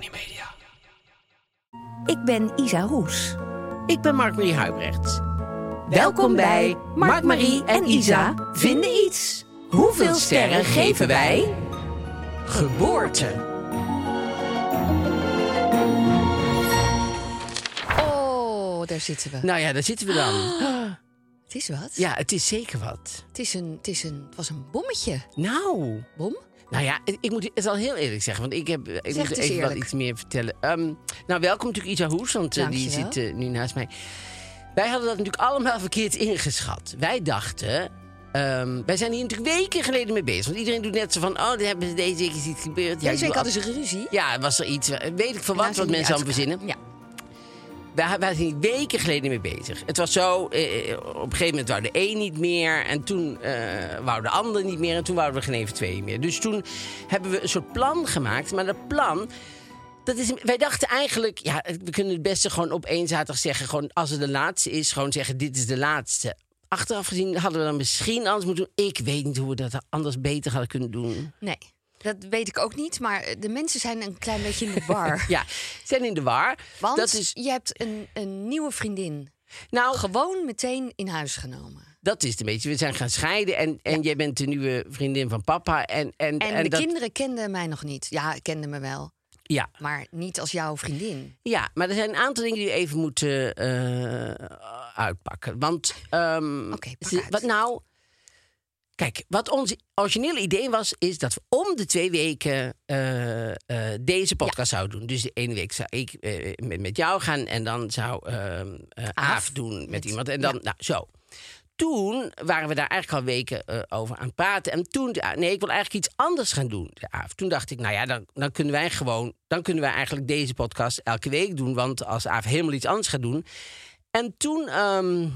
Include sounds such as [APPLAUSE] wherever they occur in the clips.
duoflex. Ik ben Isa Roes. Ik ben Mark-Marie Huibrecht. Welkom bij Mark, Marie en Isa vinden iets. Hoeveel sterren geven wij? Geboorte. Oh, daar zitten we. Nou ja, daar zitten we dan. [GASPS] Het is wat. Ja, het is zeker wat. Het, is een, het, is een, het was een bommetje. Nou, Bom? Nou ja, ik moet het al heel eerlijk zeggen, want ik heb ik Zeg moet even wel eerlijk. iets meer vertellen. Ehm, nou, welkom natuurlijk Isa Hoes, want eh, die zit eh, nu naast mij. Wij hadden dat natuurlijk allemaal verkeerd ingeschat. Wij dachten, ehm, wij zijn hier natuurlijk weken geleden mee bezig. Want iedereen doet net zo van, oh, hebben ze deze week is iets gebeurd. Ja, Deze week hadden ze ruzie. Ja, was er iets, eh, weet ik Nou, wat, wat mensen aan verzinnen. Ja. Zijn hier weken geleden mee bezig. Het was zo, eh, op een gegeven moment wou de een niet meer. En toen eh wou de ander niet meer. En toen wouden we geen even twee meer. Dus toen hebben we een soort plan gemaakt. Maar dat plan, dat is, wij dachten eigenlijk... Ja, we kunnen het beste gewoon op één zaterdag zeggen. Gewoon als het de laatste is, gewoon zeggen dit is de laatste. Achteraf gezien hadden we dan misschien anders moeten doen. Ik weet niet hoe we dat anders beter hadden kunnen doen. Nee, dat weet ik ook niet. Maar de mensen zijn een klein beetje in de [LAUGHS] war. Ja, zijn in de war. Want dat is, je hebt een, een nieuwe vriendin. nou, Gewoon meteen in huis genomen. Dat is het een beetje. We zijn gaan scheiden en, en jij bent de nieuwe vriendin van papa. En, en, En, de dat, kinderen kenden mij nog niet. Ja, kenden me wel. Ja, Maar niet als jouw vriendin. ja, maar er zijn een aantal dingen die we even moeten eh, uitpakken. Want, ehm, Oké, pak ze- uit. wat nou... Kijk, wat ons originele idee was, is dat we om de twee weken eh, eh, deze podcast zouden doen. Dus de ene week zou ik eh, met, met jou gaan en dan zou ehm eh, Aaf doen met, met- iemand. En dan, ja. nou, zo. Toen waren we daar eigenlijk al weken over aan het praten. En toen, nee, ik wil eigenlijk iets anders gaan doen. Aaf. Toen dacht ik, nou ja, dan, dan kunnen wij gewoon, dan kunnen wij eigenlijk deze podcast elke week doen. Want als Aaf helemaal iets anders gaat doen. En toen, ehm,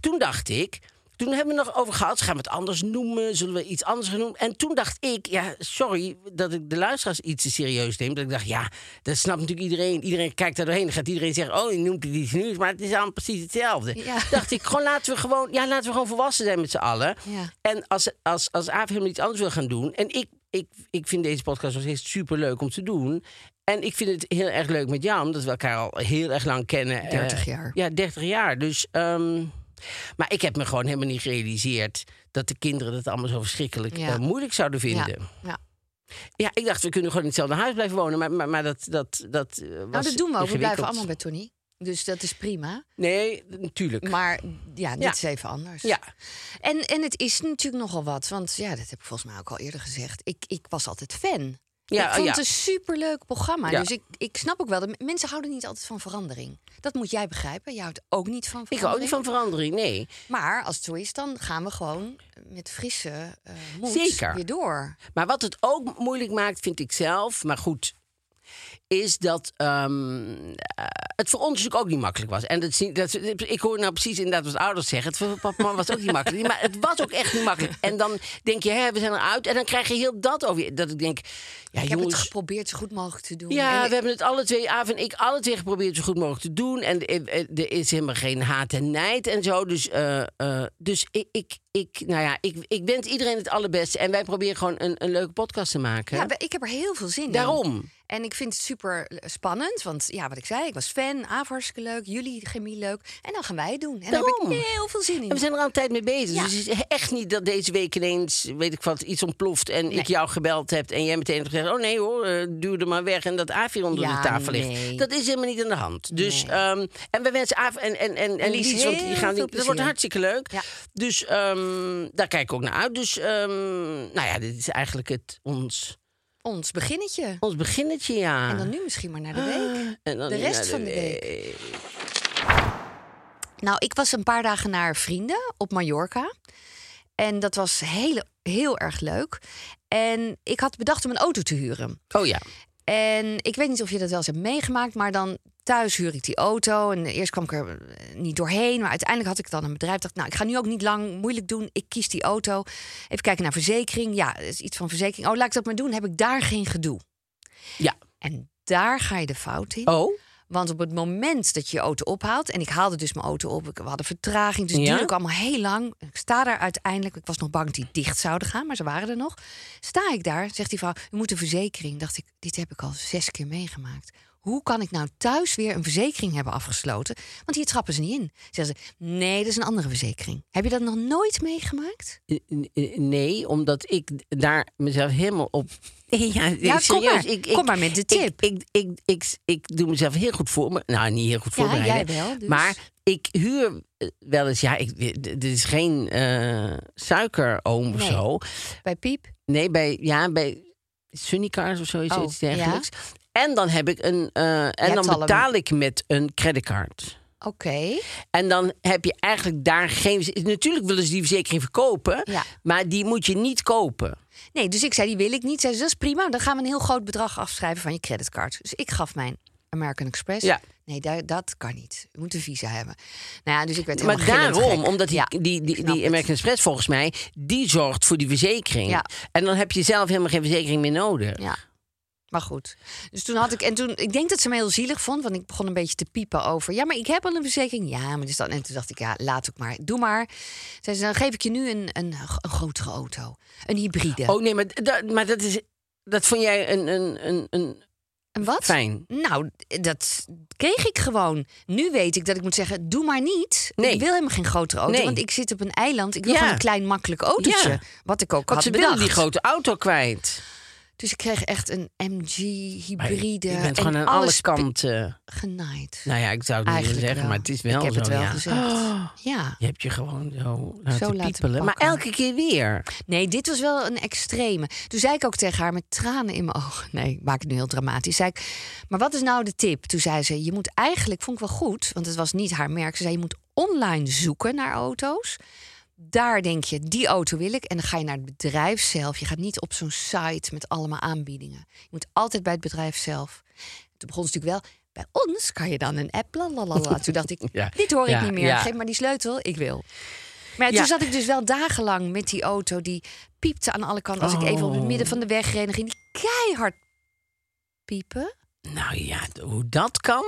toen dacht ik, toen hebben we nog over gehad, gaan we het anders noemen? Zullen we iets anders gaan noemen? En toen dacht ik, ja, sorry dat ik de luisteraars iets te serieus neem. Dat ik dacht, ja, dat snapt natuurlijk iedereen. Iedereen kijkt daar doorheen. Dan gaat iedereen zeggen, oh, je noemt het iets nieuws. Maar het is allemaal precies hetzelfde. Ja. Dacht ik, gewoon laten we gewoon, ja, laten we gewoon volwassen zijn met z'n allen. Ja. En als, als, als Aaf helemaal iets anders wil gaan doen. En ik, ik, ik vind deze podcast nog steeds super leuk om te doen. En ik vind het heel erg leuk met jou, omdat we elkaar al heel erg lang kennen. 30 Eh, jaar. Ja, 30 jaar. Dus, ehm, maar ik heb me gewoon helemaal niet gerealiseerd dat de kinderen dat allemaal zo verschrikkelijk Ja. eh, moeilijk zouden vinden. Ja, ja. Ja, ik dacht, we kunnen gewoon in hetzelfde huis blijven wonen. Maar, maar, maar dat, dat, dat eh, was Nou, dat doen we ook. We blijven allemaal bij Tony. Dus dat is prima. Nee, natuurlijk. Maar ja, dit Ja. is even anders. Ja. En, en het is natuurlijk nogal wat. Want ja, dat heb ik volgens mij ook al eerder gezegd. Ik, ik was altijd fan. Ja, ik vond ja. het een superleuk programma. Ja. Dus ik, ik snap ook wel, dat mensen houden niet altijd van verandering. Dat moet jij begrijpen. Jij houdt ook niet van Ik verandering. hou ook niet van verandering, nee. Maar als het zo is, dan gaan we gewoon met frisse eh moed Zeker. weer door. Maar wat het ook moeilijk maakt, vind ik zelf, maar goed, is dat ehm, eh, het voor ons natuurlijk ook niet makkelijk was. En dat dat, ik hoor nou precies inderdaad wat ouders zeggen. Het voor papa was ook niet makkelijk. [LAUGHS] Maar het was ook echt niet makkelijk. En dan denk je, hè, we zijn eruit. En dan krijg je heel dat over je. Dat ik denk, ja ik heb het geprobeerd zo goed mogelijk te doen. Ja, En- we hebben het alle twee, Aaf en ik, alle twee geprobeerd zo goed mogelijk te doen. En er is helemaal geen haat en nijd en zo. Dus, eh, eh, dus ik, ik, ik, nou ja, ik, ik wens iedereen het allerbeste. En wij proberen gewoon een, een leuke podcast te maken. Ja, ik heb er heel veel zin in. Daarom. En ik vind het super spannend, want ja, wat ik zei, ik was fan, Aaf hartstikke leuk, jullie chemie leuk. En dan gaan wij het doen. En daar heb Daarom. ik heel veel zin in. En we zijn er al een tijd mee bezig. Ja. Dus het is echt niet dat deze week ineens, weet ik wat, iets ontploft. En ik jou gebeld heb en jij meteen hebt gezegd: Oh nee hoor, eh, duw er maar weg. En dat Aaf hier onder Ja, de tafel ligt. nee. Dat is helemaal niet aan de hand. Dus, Nee. ehm, en we wensen Aaf en, en, en, en Lies want die gaan, dat wordt hartstikke leuk. Ja. Dus ehm, daar kijk ik ook naar uit. Dus, ehm, nou ja, dit is eigenlijk het, ons, Ons beginnetje. ons beginnetje, ja. En dan nu misschien maar naar de week. En dan de rest van de week. Nou, ik was een paar dagen naar vrienden op Mallorca. En dat was heel, heel erg leuk. En ik had bedacht om een auto te huren. Oh ja. En ik weet niet of je dat wel eens hebt meegemaakt, maar dan thuis huur ik die auto. En eerst kwam ik er eh, niet doorheen, maar uiteindelijk had ik dan een bedrijf. Dacht, nou, ik ga nu ook niet lang moeilijk doen. Ik kies die auto. Even kijken naar verzekering. Ja, is iets van verzekering. Oh, laat ik dat maar doen. Heb ik daar geen gedoe. Ja. En daar ga je de fout in. Oh, Want op het moment dat je je auto ophaalt... en ik haalde dus mijn auto op, ik- we hadden vertraging... dus het Ja? duurde ook allemaal heel lang. Ik sta daar uiteindelijk, ik was nog bang dat die dicht zouden gaan... maar ze waren er nog. Sta ik daar, zegt die vrouw, u moet een verzekering. Dacht ik, dit heb ik al zes keer meegemaakt. Hoe kan ik nou thuis weer een verzekering hebben afgesloten? Want hier trappen ze niet in. Zeggen ze, nee, dat is een andere verzekering. Heb je dat nog nooit meegemaakt? Nee, omdat ik daar mezelf helemaal op. [LAUGHS] Ja, Ja, kom maar. Ik, Kom maar met de tip. Ik, ik, ik, ik, ik doe mezelf heel goed voor me. Nou, niet heel goed Ja, voorbereiden. jij wel, dus. Maar ik huur wel eens. Ja, ik, dit is geen eh suikeroom of zo. Bij Piep? Nee, bij, ja, bij Sunny Cars of zoiets Oh, iets dergelijks. En dan heb ik een. eh, en dan een- betaal ik met een creditcard. Oké. En dan heb je eigenlijk daar geen. Natuurlijk willen ze die verzekering verkopen, Ja. maar die moet je niet kopen. Nee, dus ik zei, die wil ik niet. Zei ze, dat is prima. Dan gaan we een heel groot bedrag afschrijven van je creditcard. Dus ik gaf mijn American Express. Ja. Nee, daar, dat kan niet. Je moet een visa hebben. Nou ja, dus ik werd Maar daarom, gek. omdat die, Ja, die, die. American Express volgens mij, die zorgt voor die verzekering. Ja. En dan heb je zelf helemaal geen verzekering meer nodig. Ja. Maar goed. Dus toen had ik. En toen. Ik denk dat ze me heel zielig vond. Want ik begon een beetje te piepen over. Ja, maar ik heb al een verzekering. Ja, maar dus dan. En toen dacht ik, ja, laat ook maar. Doe maar. Zei ze, dan geef ik je nu een, een, een grotere auto. Een hybride. Oh nee, maar dat, maar dat is. Dat vond jij een, een, een, een en wat? fijn. Nou, dat kreeg ik gewoon. Nu weet ik dat ik moet zeggen, doe maar niet. Nee. Ik wil helemaal geen grotere auto, Nee. want ik zit op een eiland. Ik wil Ja. gewoon een klein makkelijk autootje. Ja. Wat ik ook Want had ze bedacht. die grote auto kwijt. Dus ik kreeg echt een MG hybride. Je bent en gewoon aan alle kanten. genaaid. Nou ja, ik zou het niet Eigenlijk zeggen, wel. maar het is wel Ik heb zo. het wel ja. gezegd. Oh, [GASPS] Ja. je hebt je gewoon zo laten Zo laten piepelen. Maar elke keer weer. Nee, dit was wel een extreme. Toen zei ik ook tegen haar met tranen in mijn ogen. Nee, ik maak het nu heel dramatisch. Zei ik, maar wat is nou de tip? Toen zei ze, je moet eigenlijk, vond ik wel goed, want het was niet haar merk. Ze zei, je moet online zoeken naar auto's. Daar denk je, die auto wil ik. En dan ga je naar het bedrijf zelf. Je gaat niet op zo'n site met allemaal aanbiedingen. Je moet altijd bij het bedrijf zelf. Toen begon ze natuurlijk wel. Bij ons kan je dan een app. Lalalala. [LAUGHS] Toen dacht ik, Ja. dit hoor ik Ja, niet meer. ja. Geef maar die sleutel, ik wil. Maar ja, toen zat ik dus wel dagenlang met die auto. Die piepte aan alle kanten. Als ik even op het Oh. midden van de weg reed, ging die keihard piepen. Nou ja, hoe dat kan?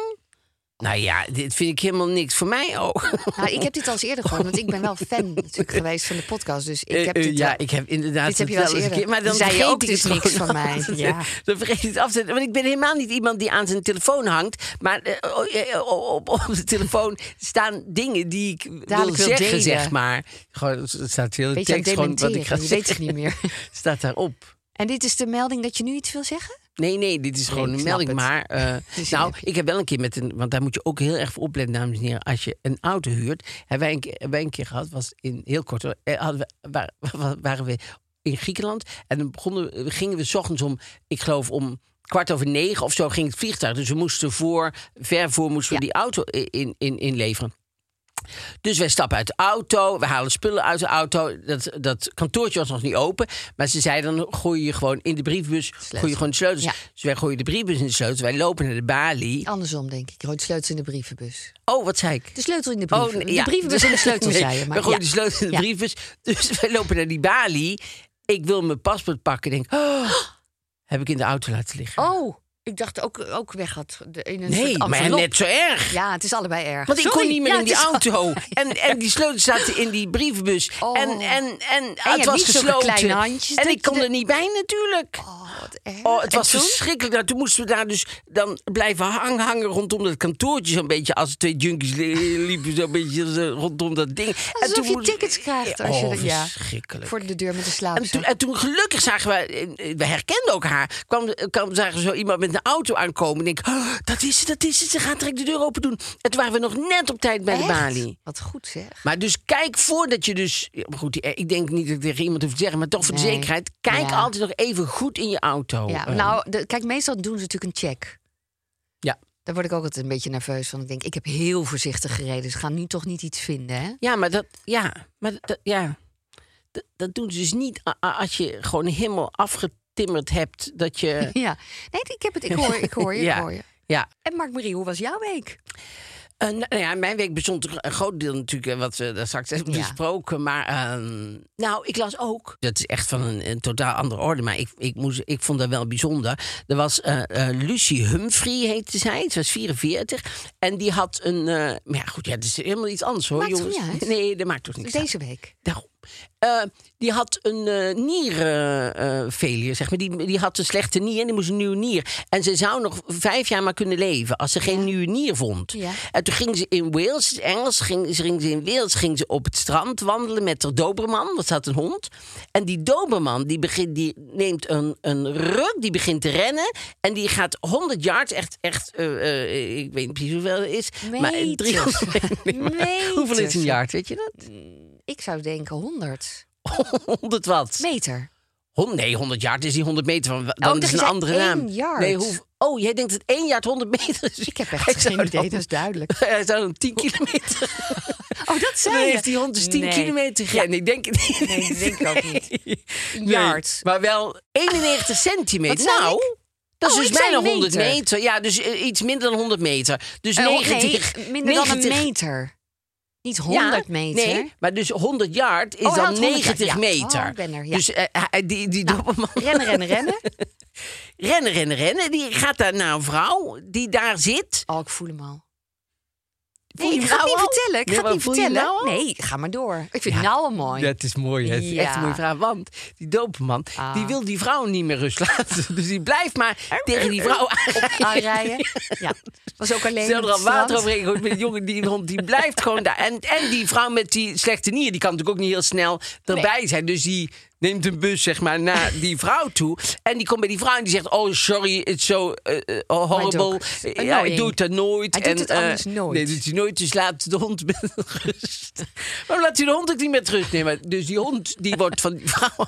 Nou ja, dit vind ik helemaal niks voor mij ook. [LAUGHS] Nou, ik heb dit al eens eerder gehoord, want ik ben wel fan [LAUGHS] natuurlijk geweest van de podcast. Dus ik heb Eh, eh, dit ja, wel- ik heb inderdaad Dit heb het je wel eens een keer. eerder. Maar dan Zei je vergeet ook, is het niks van [LAUGHS] mij. Ja. Dan vergeet ik het af te zetten. Want ik ben helemaal niet iemand die aan zijn telefoon hangt. Maar eh, eh, op, op, op de telefoon staan dingen die ik wil Dadelijk wil zeggen, delen. zeg maar. Gewoon, er staat heel het tekst gewoon wat ik ga Je weet het niet meer. Staat daarop. En dit is de melding dat je nu iets wil zeggen? Nee, nee, dit is gewoon een melding. het. Maar eh, [LAUGHS] nou, ik heb wel een keer met een. Want daar moet je ook heel erg voor opletten, dames en heren. Als je een auto huurt. Hebben wij een keer, hebben wij een keer gehad, was in heel kort. eh, Hadden we, waren, [LAUGHS] waren we in Griekenland. En dan begonnen, gingen we 's ochtends om, ik geloof om kwart over negen of zo, ging het vliegtuig. Dus we moesten voor, ver voor, moesten we Ja. die auto in, in, inleveren. Dus wij stappen uit de auto, we halen spullen uit de auto. Dat, dat kantoortje was nog niet open. Maar ze zeiden dan gooi je gewoon in de briefbus gooi je gewoon de sleutels. Ja. Dus wij gooien de briefbus in de sleutels. Wij lopen naar de balie. Andersom, denk ik. Je gooit de sleutel in de brievenbus. Oh, wat zei ik? De sleutel in de brief. nee, de brievenbus en de sleutel, [LAUGHS] Nee, zei je. Maar we gooien ja. de sleutel in de Ja. briefbus. Dus wij lopen naar die balie. Ik wil mijn paspoort pakken. Denk, oh, heb ik in de auto laten liggen. Oh, Ik dacht ook, ook weg had. de- In een Nee, soort maar net zo erg. Ja, het is allebei erg. Want ik kon niet meer Ja, in die auto. [LAUGHS] En, en die sleutels zaten in die brievenbus. Oh. En, en, en, het was gesloten. handjes en ik kon je de- er niet bij natuurlijk. Oh, wat erg. Oh, het En was toen? verschrikkelijk. Nou, toen moesten we daar dus dan blijven hang, hangen rondom dat kantoortje. Zo'n beetje als twee junkies li- liepen zo'n beetje zo rondom dat ding. Alsof je moest- tickets krijgt als je oh, dat- ja. verschrikkelijk. Voor de deur met de En toen, en toen gelukkig zagen we, eh, we herkenden ook haar. Kwam, kwam, zagen we zo iemand met een auto aankomen. En ik, oh, dat is het, dat is het. Ze gaat direct de deur open doen. En toen waren we nog net op tijd bij de balie. Wat goed zeg. Maar dus kijk voordat je dus... Goed, eh, ik denk niet dat ik tegen iemand hoef te zeggen... maar toch voor de zekerheid... kijk Ja. altijd nog even goed in je auto. Ja, Eh, nou, de, kijk, meestal doen ze natuurlijk een check. Ja. Daar word ik ook altijd een beetje nerveus van. Ik denk, ik heb heel voorzichtig gereden. Ze gaan nu toch niet iets vinden, hè? Ja, maar dat... Ja, maar dat... Ja. Dat, dat doen ze dus niet als je gewoon helemaal afgetimmerd hebt... dat je... [LAUGHS] Ja. Nee, ik heb het. Ik hoor, ik hoor je, ik [LAUGHS] hoor je. Ja, En Mark Marie, hoe was jouw week? Eh, nou ja, mijn week bestond een groot deel natuurlijk, eh, wat we daar straks hebben Ja. besproken. Maar ehm, nou, ik las ook. Dat is echt van een, een totaal andere orde. Maar ik, ik, moest, ik vond dat wel bijzonder. Er was eh, eh, Lucy Humphrey, heette zij. Ze was 44. En die had een. maar ja, goed, ja, het is helemaal iets anders hoor, Maakt jongens. niet uit? Nee, dat maakt toch niks uit. Deze week. Daarom. Eh, die had een nierfailure, zeg maar. Die, die had een slechte nier en die moest een nieuwe nier. En ze zou nog vijf jaar maar kunnen leven als ze geen nieuwe nier vond. Ja. En toen ging ze in Wales, Engels, ging, ze ging ze in Wales ging ze op het strand wandelen met haar doberman. Dat zat een hond. En die doberman die, begint, die neemt een, een ruk, die begint te rennen. En die gaat 100 yards, echt, echt ik weet niet precies hoeveel het is. Maar Meters. 300, [LAUGHS] nee, maar hoeveel is een yard, weet je dat? Ik zou denken 100 100 [LAUGHS] wat? meter. Hon- nee, 100 jaar is die 100 meter van. Dan Oh, is dat een andere naam. yard. Nee, hoe, oh, jij denkt dat één jaar 100 meter is. Ik heb echt geen idee, dan- dat is duidelijk. [LAUGHS] Hij zou dan 10 kilometer. [LAUGHS] Oh, dat zei Dan je. heeft die hond dus 10 Nee. kilometer. Ik denk het niet. Nee, dat denk ik ook niet. Nee, yard. maar wel 91 centimeter. Nou, ik? dat is Oh, dus bijna 100 meter. meter. Ja, dus eh, iets minder dan 100 meter. Dus Eh, oh, 90. nee, minder dan 90 een meter. Niet 100 Ja, meter. Nee, maar dus 100 yard is Oh, dan had 100 90 yard, ja. meter. Oh, ik ben er, ja. Dus eh, die, die doberman... Rennen, rennen, [LAUGHS] rennen. rennen, rennen, rennen. Die gaat daar naar een vrouw die daar zit. Oh, ik voel hem al. Voel Nee, je ik ga het nou niet al? vertellen. Ik Nee, ga maar het niet voel je hem vertellen. nou al? nee, ga maar door. Ik vind het nou al mooi. Dat is mooi, hè? Het is echt een mooie vraag. Want die doperman, Ah. die wil die vrouw niet meer rust laten. [LAUGHS] Dus die blijft maar tegen die vrouw aanrijden. Aanrijden. Ja. Was ook alleen Stel op er al water overheen met die jongen, die hond, die blijft gewoon daar. En, en die vrouw met die slechte nier, die kan natuurlijk ook niet heel snel erbij zijn. Dus die neemt een bus, zeg maar, naar die vrouw toe. En die komt bij die vrouw en die zegt, oh, sorry, it's so uh, uh, horrible. Ja, ik doe het dan nooit. Hij doet en, het eh, nooit. Nee, doet hij nooit. Dus laat de hond met rust. Waarom laat hij de hond ook niet met rust nemen? Dus die hond, die [LAUGHS] wordt van die vrouw...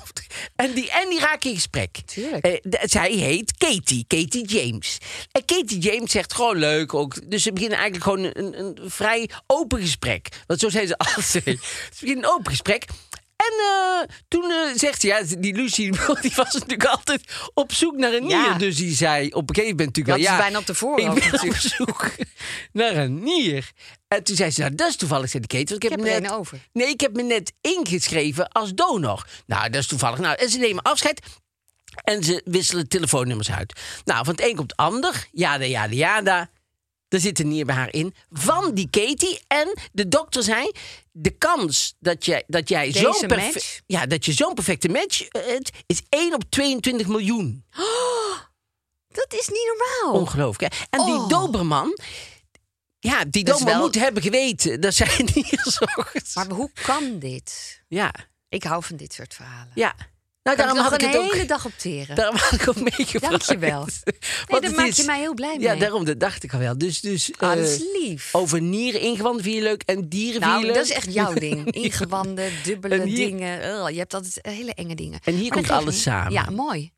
En die, en die raakt in gesprek. Tuurlijk. Eh, zij heet Katie, Katie James. En Katie James zegt gewoon leuk ook. Dus ze beginnen eigenlijk gewoon een, een vrij open gesprek. Want zo zijn ze [LAUGHS] altijd. Ze beginnen een open gesprek. En eh, toen eh, zegt ze, ja, die Lucy [LAUGHS] die was natuurlijk altijd op zoek naar een nier. Ja. Dus die zei op een gegeven moment natuurlijk is ja, bijna op de voorhoofd Ik ben op natuurlijk. zoek naar een nier. En toen zei ze, nou, dat is toevallig, zei de Kate. Want ik heb, Ik heb er net, over. Nee, ik heb me net ingeschreven als donor. Nou, dat is toevallig. Nou, en ze nemen afscheid. En ze wisselen telefoonnummers uit. Nou, van het een komt het ander. Jada, jada, jada. Er zit een nier bij haar in. Van die Katie. En de dokter zei... De kans dat jij, dat jij zo'n? Ja, dat je zo'n perfecte match eh, hebt... is 1 op 22 miljoen. Dat is niet normaal. Ongelooflijk, hè? En die Oh. Doberman... Ja, die Doberman wel- moet hebben geweten dat zij nier [LAUGHS] zocht. Maar hoe kan dit? Ja, Ik hou van dit soort verhalen. ja. Nou, Daar daarom had ik het een ook... hele dag op teren. [LAUGHS] Daarom had ik ook meegevraagd. Dankjewel. [LAUGHS] Nee, Want daar het maak is- je mij heel blij mee. Ja, daarom, dat dacht ik al wel. Dus, dus Ah, dat eh, is lief. over nieren ingewanden vind je leuk en dieren vind je nou, leuk. dat is echt jouw ding. [LAUGHS] Ingewanden, dubbele hier- dingen. Ugh, je hebt altijd hele enge dingen. En hier Maar komt dat alles niet. samen. Ja, mooi.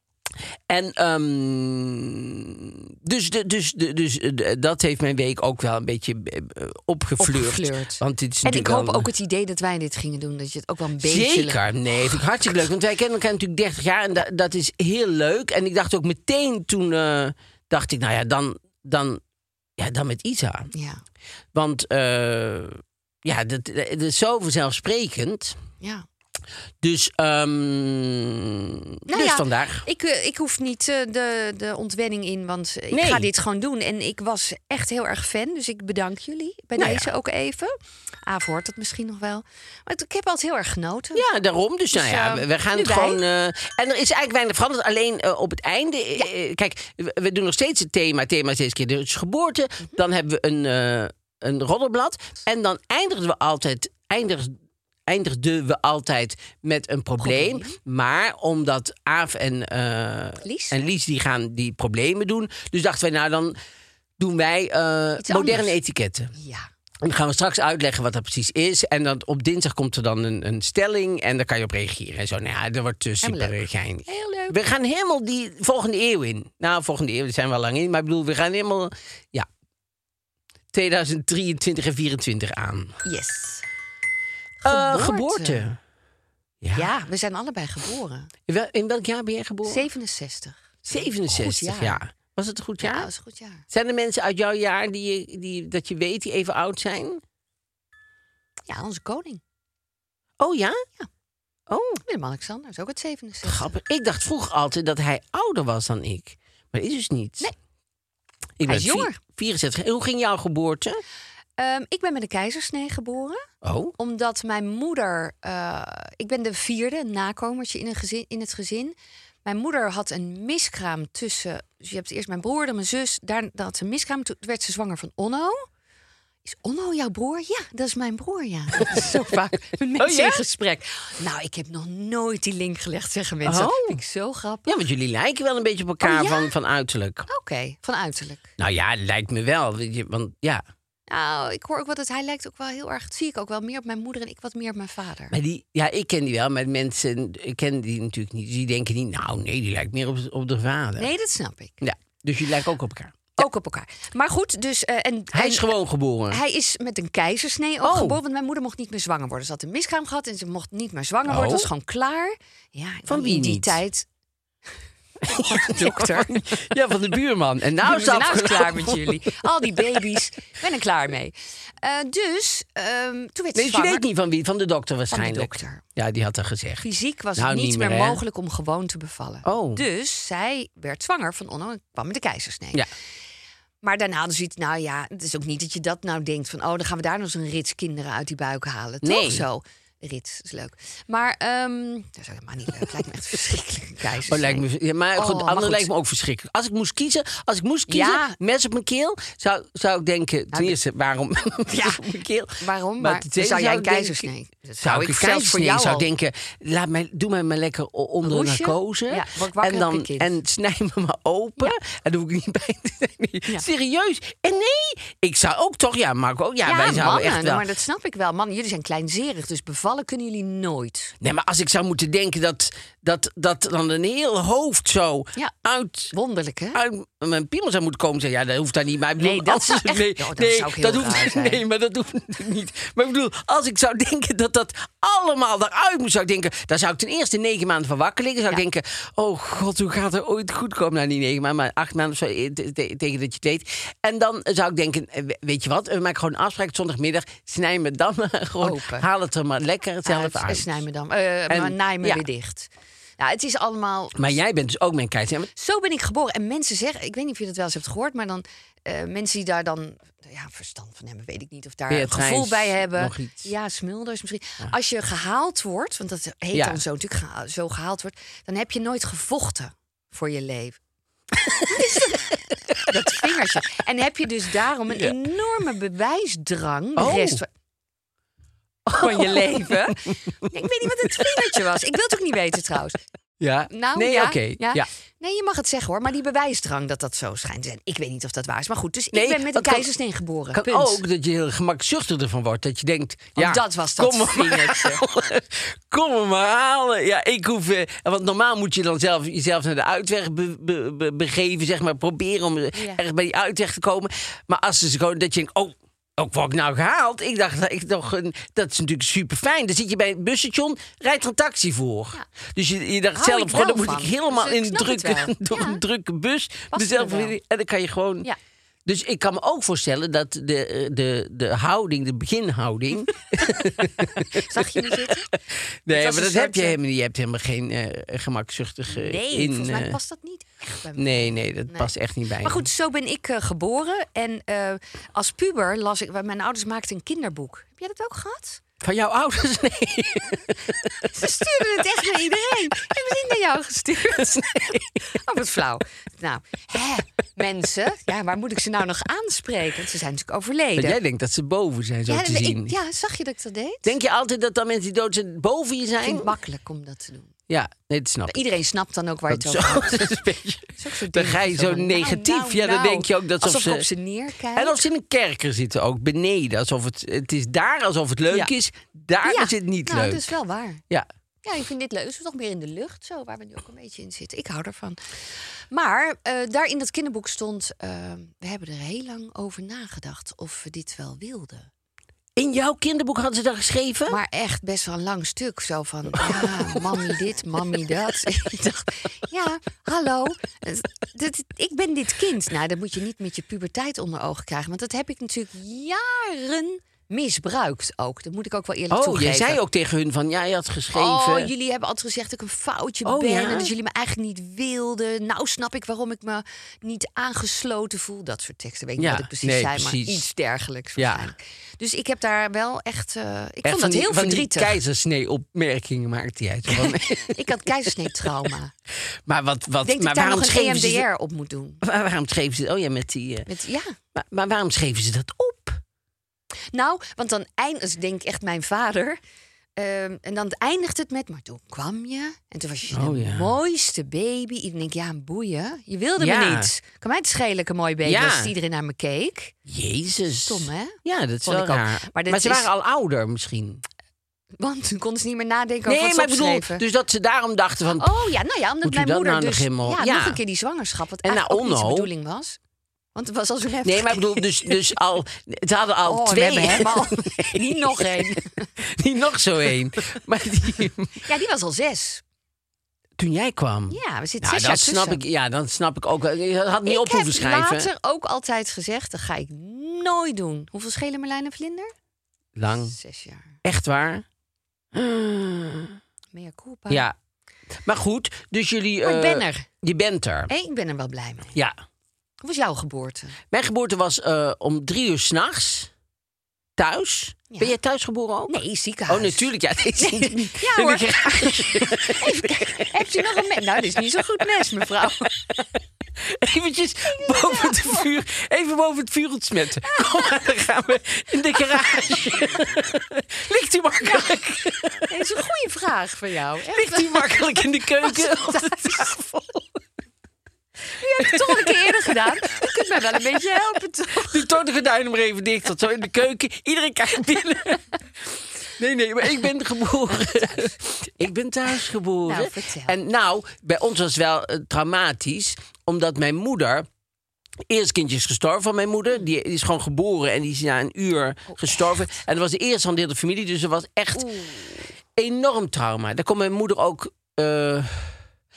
En ehm, dus, de, dus, de, dus eh, dat heeft mijn week ook wel een beetje eh, opgefleurd. Opgefleurd. Want dit is En ik hoop ook het idee dat wij dit gingen doen. Dat je het ook wel een beetje... Zeker, nee, vind ik hartstikke leuk. Want wij kennen elkaar natuurlijk 30 jaar en da- dat is heel leuk. En ik dacht ook meteen toen, eh, dacht ik, nou ja, dan, dan, ja, dan met Isa. Ja, Want ja, dat, dat is zo vanzelfsprekend. ja. Dus, ehm, Nou dus ja, vandaag. Ik, eh, ik hoef niet eh, de, de ontwenning in, want ik Nee. ga dit gewoon doen. En ik was echt heel erg fan, dus ik bedank jullie bij Nou deze ja. ook even. Aaf hoort het misschien nog wel. Maar ik heb altijd heel erg genoten. Ja, daarom. Dus, nou Dus, ja, eh, we- gaan het gewoon. en er is eigenlijk weinig veranderd. Alleen op het einde. kijk, we, doen nog steeds het thema. Het thema is deze keer dus geboorte. Mhm. Dan hebben we een, een roddelblad. En dan eindigen we altijd. Eindigen, eindigden we altijd met een probleem. Probleem. Maar omdat Aaf en, eh, Lies. en Lies die gaan die problemen doen. Dus dachten wij, nou dan doen wij eh, moderne anders. etiketten. Ja. En dan gaan we straks uitleggen wat dat precies is. En dan op dinsdag komt er dan een, een stelling en daar kan je op reageren. En zo, nou ja, dat wordt uh, super geinig. Heel leuk. We gaan helemaal die volgende eeuw in. Nou, volgende eeuw, daar zijn we al lang in. Maar ik bedoel, we gaan helemaal, ja, 2023 en 24 aan. Yes. Eh, Geboorte. geboorte. Ja. Ja, we zijn allebei geboren. In, wel- in welk jaar ben jij geboren? 67. 67 Goed jaar. jaar. Was het een goed jaar? Ja, dat is een goed jaar. Zijn er mensen uit jouw jaar die, je- die, dat je weet die even oud zijn? Ja, onze koning. Oh ja? Ja. Oh, Willem-Alexander is ook het 67. grappig. Ik dacht vroeger altijd dat hij ouder was dan ik. Maar dat is dus niet. Nee. Ik Hij is vier- jonger. 64. En hoe ging jouw geboorte? Ehm, ik ben met een keizersnee geboren. Oh. Omdat mijn moeder... eh, ik ben de vierde, nakomertje in, een gezin, in het gezin. Mijn moeder had een miskraam tussen... Dus je hebt eerst mijn broer, dan mijn zus. Daar daar had ze een miskraam. Toen werd ze zwanger van Onno. Is Onno jouw broer? Ja, dat is mijn broer, ja. Dat is zo [LAUGHS] vaak met mensen Oh, ja? in gesprek. Nou, ik heb nog nooit die link gelegd, zeggen mensen. Oh. Dat vind ik zo grappig. Ja, want jullie lijken wel een beetje op elkaar Oh, ja? van, van uiterlijk. Oké, van uiterlijk. Nou ja, lijkt me wel. Want ja, Nou, ik hoor ook wel dat hij lijkt ook wel heel erg... Dat zie ik ook wel meer op mijn moeder en ik wat meer op mijn vader. maar die, ja, ik ken die wel. Maar mensen, ik ken die natuurlijk niet. Dus die denken niet, nou nee, die lijkt meer op, op de vader. Nee, dat snap ik. Ja, dus jullie lijken ook op elkaar. Ook op elkaar. Maar goed, dus... eh, en, Hij en- is gewoon geboren. Hij is met een keizersnee ook Oh. geboren, want mijn moeder mocht niet meer zwanger worden. Ze had een miskraam gehad en ze mocht niet meer zwanger Oh. worden. Dat was gewoon klaar. Ja, Van wie in die niet? tijd... [LAUGHS] dokter. Ja, van de buurman. En nou Nou is het klaar met jullie. Al die baby's. Ik ben er klaar mee. Eh, dus, ehm, toen werd ze Nee, je weet niet van wie? Van de dokter waarschijnlijk. dokter. Ja, die had er gezegd. Fysiek was Nou, het niet, niet meer, mogelijk om gewoon te bevallen. Oh. Dus zij werd zwanger van Onno en kwam met de keizersnee. Ja. Maar daarna hadden ze iets, nou ja, het is ook niet dat je dat nou denkt van, oh, dan gaan we daar nog eens een rits kinderen uit die buik halen. Nee. Toch zo? Rits is leuk. Maar ehm dat is helemaal niet leuk. Lijkt me echt [LAUGHS] verschrikkelijk. Oh, lijkt me, ja, maar Oh, goed, maar andere goed. lijkt me ook verschrikkelijk. Als ik moest kiezen, als ik moest kiezen, Ja. mes op mijn keel, zou, zou ik denken, ten eerste, waarom [LAUGHS] Ja. op mijn keel? Waarom? Maar tweede zou jij een keizersnee? Dat Zou ik een zelfs voor jou zou al- denken, laat mij, doe mij maar lekker onder Roesje? narcose. Ja, en, dan, en snij me maar open. En hoef ik niet bij. Serieus. En nee, ik zou ook toch, ja, Marco, ja, Ja, wij zouden mannen, echt wel... maar dat snap ik wel. Man, jullie zijn kleinzerig, dus bevallen kunnen jullie nooit. Nee, maar als ik zou moeten denken dat, dat, dat dan een heel hoofd zo Ja. uit Wonderlijk, hè? uit mijn piemel zou moeten komen. Zeg, ja, dat hoeft daar niet. Maar ik bedoel, Nee, dat als- zou echt- nee, Oh, dat nee, zou dat hoeft, [LAUGHS] maar dat hoeft [LAUGHS] niet. Maar ik bedoel, als ik zou denken dat dat allemaal eruit moet, zou ik denken, dan zou ik ten eerste negen maanden van wakker liggen. Zou ik denken, oh god, hoe gaat het ooit goed komen? Nou, niet negen maanden, maar acht maanden of zo, eh, te- te- tegen dat je het weet. En dan zou ik denken, eh, we- weet je wat, we maken gewoon een afspraak zondagmiddag. Snij me dan [LAUGHS] gewoon, Open. haal het er maar lekker zelf Uit, uit. en snij me dan. eh En- maar naai me ja. weer dicht. Ja, het is allemaal... Maar jij bent dus ook mijn maar- Zo ben ik geboren. En mensen zeggen, ik weet niet of je dat wel eens hebt gehoord, maar dan eh, mensen die daar dan ja, verstand van hebben, weet ik niet of daar Beatrice, een gevoel bij hebben. Ja, smulders misschien. Als je gehaald wordt, want dat heet Ja. dan zo natuurlijk zo gehaald wordt, dan heb je nooit gevochten voor je leven. [LAUGHS] Dat? vingertje. En heb je dus daarom een enorme bewijsdrang de Oh. rest van, van je leven. Ja, [LAUGHS] ik weet niet wat het vingertje was. Ik wil het ook niet weten trouwens. Ja, Nou, nee, ja, oké. ja. ja. Nee, je mag het zeggen hoor, maar die bewijsdrang dat dat zo schijnt te zijn. Ik weet niet of dat waar is, maar goed. Dus Nee, ik ben met een keizersnee geboren. Kan Punt. ook dat je heel gemakzuchtig ervan wordt. Dat je denkt, ja, dat was dat kom maar. [LAUGHS] Kom hem maar halen. Ja, ik hoef... eh, want normaal moet je dan zelf, jezelf naar de uitweg be- be- be- begeven. Zeg maar, proberen om Ja. ergens bij die uitweg te komen. Maar als ze gewoon... Dat je denkt, oh... Ook word ik nou gehaald? Ik dacht, dat ik toch dat is natuurlijk super fijn. Dan zit je bij het busstation, rijdt er een taxi voor. Ja. Dus je, je dacht zelf, dan moet ik helemaal Dus ik in een drukke, [LAUGHS] door Ja. een drukke bus. Mezelf en dan kan je gewoon Ja. Dus ik kan me ook voorstellen dat de, de, de houding, de beginhouding. [LAUGHS] Zag je niet zitten? [LAUGHS] nee, maar dat heb je eh, helemaal niet. Je hebt helemaal geen eh gemakzuchtige Nee, in. volgens mij eh, past dat niet echt bij me. nee, nee, dat Nee. past echt niet bij. Maar me. goed, zo ben ik eh, geboren. En eh, als puber las ik... Mijn ouders maakten een kinderboek. Heb jij dat ook gehad? Van jouw ouders? [LAUGHS] Nee. Ze stuurden het echt naar iedereen. Hebben ze niet naar jou gestuurd? [LAUGHS] Oh, wat flauw. Nou, hè, mensen. Ja, waar moet ik ze nou nog aanspreken? Want ze zijn natuurlijk overleden. Want jij denkt dat ze boven zijn, zo ja, te ik- zien. ja, zag je dat ik dat deed? Denk je altijd dat dan mensen die dood zijn boven je Ik vind zijn? het makkelijk om dat te doen. Ja, nee, dat snap ik. Iedereen snapt dan ook waar je het over hebt. beetje- Dan ga je zo zo van, negatief. nou, ja, dan nou. denk je ook dat Alsof ze... ik op ze neerkijk. En of ze in een kerker zitten ook, beneden. Alsof het, het is daar alsof het leuk Ja. is. Daar ja, is het niet nou, leuk. dat is wel waar. Ja. Ja, ik vind dit leuk. Het is toch meer in de lucht, zo, waar we nu ook een beetje in zitten. Ik hou ervan. Maar eh, daar in dat kinderboek stond... eh, we hebben er heel lang over nagedacht of we dit wel wilden. In jouw kinderboek hadden ze dat geschreven? Maar echt best wel een lang stuk. Zo van, ja, [LAUGHS] mammy dit, mammy dat. [LAUGHS] ik dacht, ja, hallo. ik ben dit kind. Nou, dat moet je niet met je puberteit onder ogen krijgen. Want dat heb ik natuurlijk jaren misbruikt ook. Dat moet ik ook wel eerlijk oh, toegeven. jij zei ook tegen hun van, ja, je had geschreven... Oh, jullie hebben altijd gezegd dat ik een foutje Oh, ben. ja? En dat jullie me eigenlijk niet wilden. Nou snap ik waarom ik me niet aangesloten voel. Dat soort teksten. Weet Ja, niet wat ik precies nee, zei, precies. maar iets dergelijks Ja. waarschijnlijk. Dus ik heb daar wel echt... eh, ik Echt vond dat die- heel verdrietig. keizersnee-opmerkingen maakte jij. Van, [LAUGHS] Ik had keizersnee-trauma. [LAUGHS] maar wat, wat, denk maar waarom nog een schreven ze... EMDR op moet doen. Waar- Waarom schreven ze... Oh ja, met die... eh, Met, ja, maar, maar waarom schreven ze dat op? Nou, want dan eindigt, ik denk echt mijn vader. ehm, en dan eindigt het met, maar toen kwam je. En toen was je Oh, de ja. mooiste baby. Iedereen denkt, ja, boeien. Je wilde Ja. me niet. Kan mij het schelen, ik een mooi baby, Ja. als iedereen naar me keek. Jezus. Stom, hè? Ja, dat is Vond wel ik ook. raar. Maar ze is- waren al ouder misschien. Want toen konden ze niet meer nadenken over Nee, wat maar ze ik bedoel, dus dat ze daarom dachten van... Oh ja, nou ja, omdat mijn moeder nou dus ja, nog een keer die zwangerschap, wat En eigenlijk niet Onno. bedoeling was. Want het was al zo heftig. Nee, maar ik bedoel, dus, dus al... Ze hadden al Oh, we twee. hebben hem al. [LAUGHS] Niet nog één. [LAUGHS] Niet nog zo één. Maar die, Ja, die was al zes. toen jij kwam... Ja, we zitten nou, zes dat jaar snap tussen. ik, ja, dan snap ik ook. Je had niet ik op heb hoeven schrijven. later ook altijd gezegd, dat ga ik nooit doen. Hoeveel schelen Merlijn en Vlinder? Lang. Zes jaar. Echt waar? [GASPS] Meer culpa. Ja. Maar goed, dus jullie... Maar ik eh, ben er. Je bent er. Ik ben er wel blij mee. Ja. Hoe was jouw geboorte? Mijn geboorte was eh, om drie uur s'nachts. Thuis. Ja. Ben jij thuis geboren ook? Nee, ziekenhuis. Oh, natuurlijk. Ja, deze Ja in hoor. de garage. [LAUGHS] Even kijken. Heb je nog een mes? Nou, dit is niet zo goed mes, mevrouw. [LAUGHS] Eventjes boven het vuur. Even boven het vuur ontsmetten. Kom maar, dan gaan we in de garage. [LAUGHS] Ligt u makkelijk? Dat is een goede vraag van jou. Echt. Ligt u makkelijk in de keuken op de tafel? Je hebt het toch een keer eerder gedaan. Je kunt mij wel een beetje helpen, toch? Doe toch de gordijnen maar even dicht. Dat zo in de keuken. Iedereen kijkt binnen. Nee, nee, maar ik ben geboren. [LAUGHS] Ik ben thuis geboren. Nou. En nou, bij ons was het wel eh, traumatisch. Omdat mijn moeder... Eerst kindje is gestorven van mijn moeder. Die is gewoon geboren en die is na een uur gestorven. En dat was de eerste van de hele familie. Dus er was echt enorm trauma. Daar kon mijn moeder ook... eh,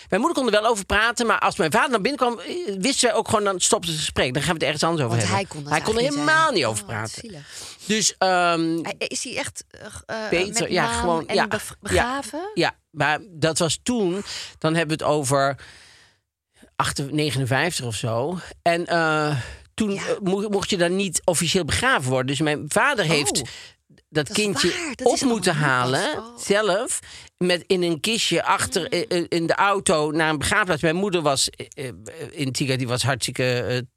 mijn moeder kon er wel over praten, maar als mijn vader naar binnen kwam, eh, wisten wij ook gewoon, dan stopte het gesprek. Dan gaan we het ergens anders over Want hebben. hij kon, hij kon er helemaal niet, over Oh, praten. Dus ehm, Is hij echt eh, eh, Peter, met ja, gewoon. en ja, ja, maar dat was toen. Dan hebben we het over 8, 59 of zo. En eh, toen Ja. eh, mocht je dan niet officieel begraven worden. Dus mijn vader heeft Oh, dat, kindje op moeten halen Oh. zelf. Met in een kistje achter in de auto naar een begraafplaats. Mijn moeder was eh, eh, in Tiga, die was hartstikke.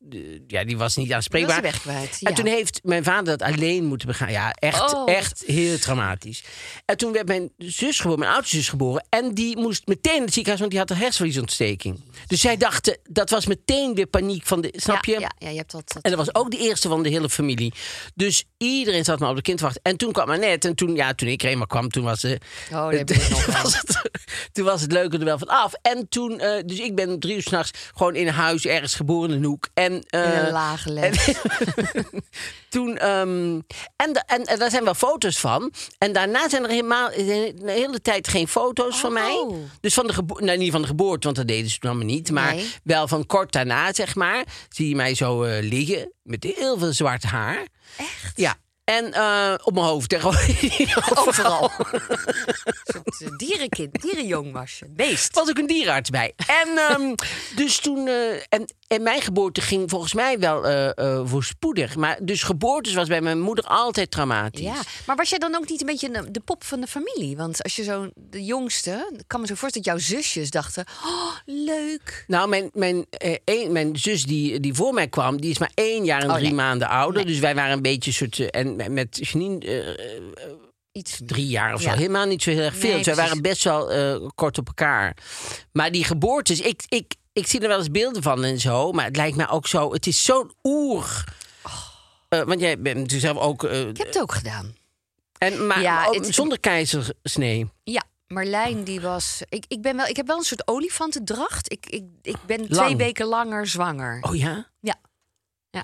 eh, ja, die was niet aanspreekbaar. weg kwijt. En ja. toen heeft mijn vader dat alleen moeten begaan. Ja, echt, Oh. echt heel traumatisch. En toen werd mijn zus geboren, mijn oudste zus geboren. En die moest meteen in het ziekenhuis, want die had een hersenvliesontsteking. Dus zij dachten, dat was meteen weer paniek van de, snap je? Ja, ja, je hebt dat. dat En dat was ook de eerste van de hele familie. Dus iedereen zat maar op de kind te wachten. En toen kwam Annette. En toen, ja, toen ik er eenmaal kwam, toen was ze... Oh, je nog wel. was het, toen was het leuke er wel van af. En toen, eh, dus ik ben om drie uur s'nachts gewoon in huis ergens geboren in een hoek. En, eh, In een lage les. [LAUGHS] toen, ehm, en, de- en, en daar zijn wel foto's van. En daarna zijn er helemaal een hele tijd geen foto's van mij. Oh. Dus van de geboorte, nou niet van de geboorte, want dat deden ze toen allemaal niet. Maar Nee. wel van kort daarna, zeg maar. Zie je mij zo eh, liggen met heel veel zwart haar. Echt? Ja. En eh, op mijn hoofd. [LAUGHS] Overal. Soort eh, dierenkind, dierenjong was je. Beest. was ook een dierenarts bij. En ehm, dus toen. eh, en, en mijn geboorte ging volgens mij wel eh, eh, voorspoedig. Maar dus geboortes was bij mijn moeder altijd traumatisch. Ja, maar was jij dan ook niet een beetje de, pop van de familie? Want als je zo de jongste, ik kan me zo voorstellen dat jouw zusjes dachten: oh, leuk. Nou, mijn, mijn, eh, een- mijn zus die, die voor mij kwam, die is maar één jaar en Oh, drie nee. maanden ouder. Dus wij waren een beetje soort. eh, en met- Janine Iets drie jaar of zo. Ja. Helemaal niet zo heel erg veel. Nee, dus waren best wel kort op elkaar. Maar die geboortes, ik, ik, ik zie er wel eens beelden van en zo. Maar het lijkt mij ook zo. Het is zo'n oer. Eh, want jij bent natuurlijk zelf ook. eh, Ik heb het ook gedaan. en, maar Ja, ook het- zonder keizersnee. Ja, Marlijn die was. Ik, ik, ben wel, ik heb wel een soort olifantendracht. Ik, ik, ik ben twee weken langer zwanger. Oh ja? Ja. ja.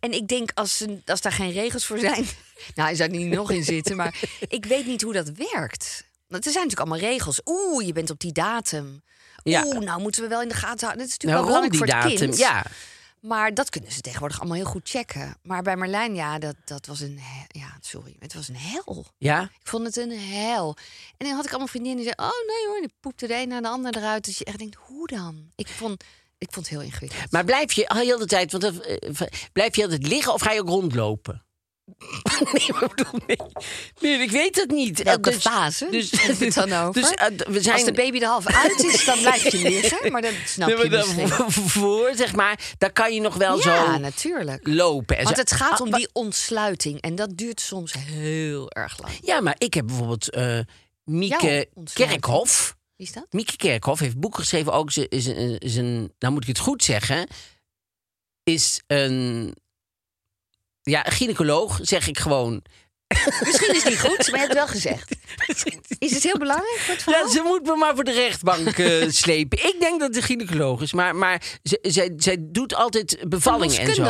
En ik denk als, als daar geen regels voor zijn. [LAUGHS] nou, hij zou er niet nog in zitten. Maar [LAUGHS] ik weet niet hoe dat werkt. Want er zijn natuurlijk allemaal regels. Oeh, je bent op die datum. Ja. Oeh, nou moeten we wel in de gaten houden. Dat is natuurlijk Nou, wel belangrijk die voor het datum. kind. Ja. Maar dat kunnen ze tegenwoordig allemaal heel goed checken. Maar bij Marlijn, ja, dat, dat was een... Ja, sorry, het was een hel. Ja? Ik vond het een hel. En dan had ik allemaal vriendinnen die zeiden... oh nee hoor, en die poepte de een na de ander eruit. Dus je echt denkt, hoe dan? Ik vond, ik vond het heel ingewikkeld. Maar blijf je al heel de tijd, want dat, eh, blijf je altijd liggen of ga je ook rondlopen? [LAUGHS] nee, maar ik bedoel, nee. nee, ik weet het niet. Welke Eh, dus- fase Dus, het dan over? Dus, eh, we zijn, Als de baby er half uit is, dan blijf je [LAUGHS] liggen. Maar dat snap Nee, maar je misschien. [LAUGHS] daarvoor, zeg maar, daar kan je nog wel Ja, zo natuurlijk. lopen. En Want zo. het gaat Ah, om die ontsluiting. En dat duurt soms heel erg lang. Ja, maar ik heb bijvoorbeeld eh Mieke. Kerkhof. Wie is dat? Mieke Kerkhof heeft een boek geschreven. Ook is een, is een, nou moet ik het goed zeggen, is een ja, een gynaecoloog, zeg ik gewoon. Misschien is het niet goed, maar je hebt het wel gezegd. [LAUGHS] Is het heel belangrijk voor het verhaal? Ja, ze moet me maar voor de rechtbank eh, [LAUGHS] slepen. Ik denk dat het een gynaecoloog is, maar, maar zij doet altijd bevallingen en zo.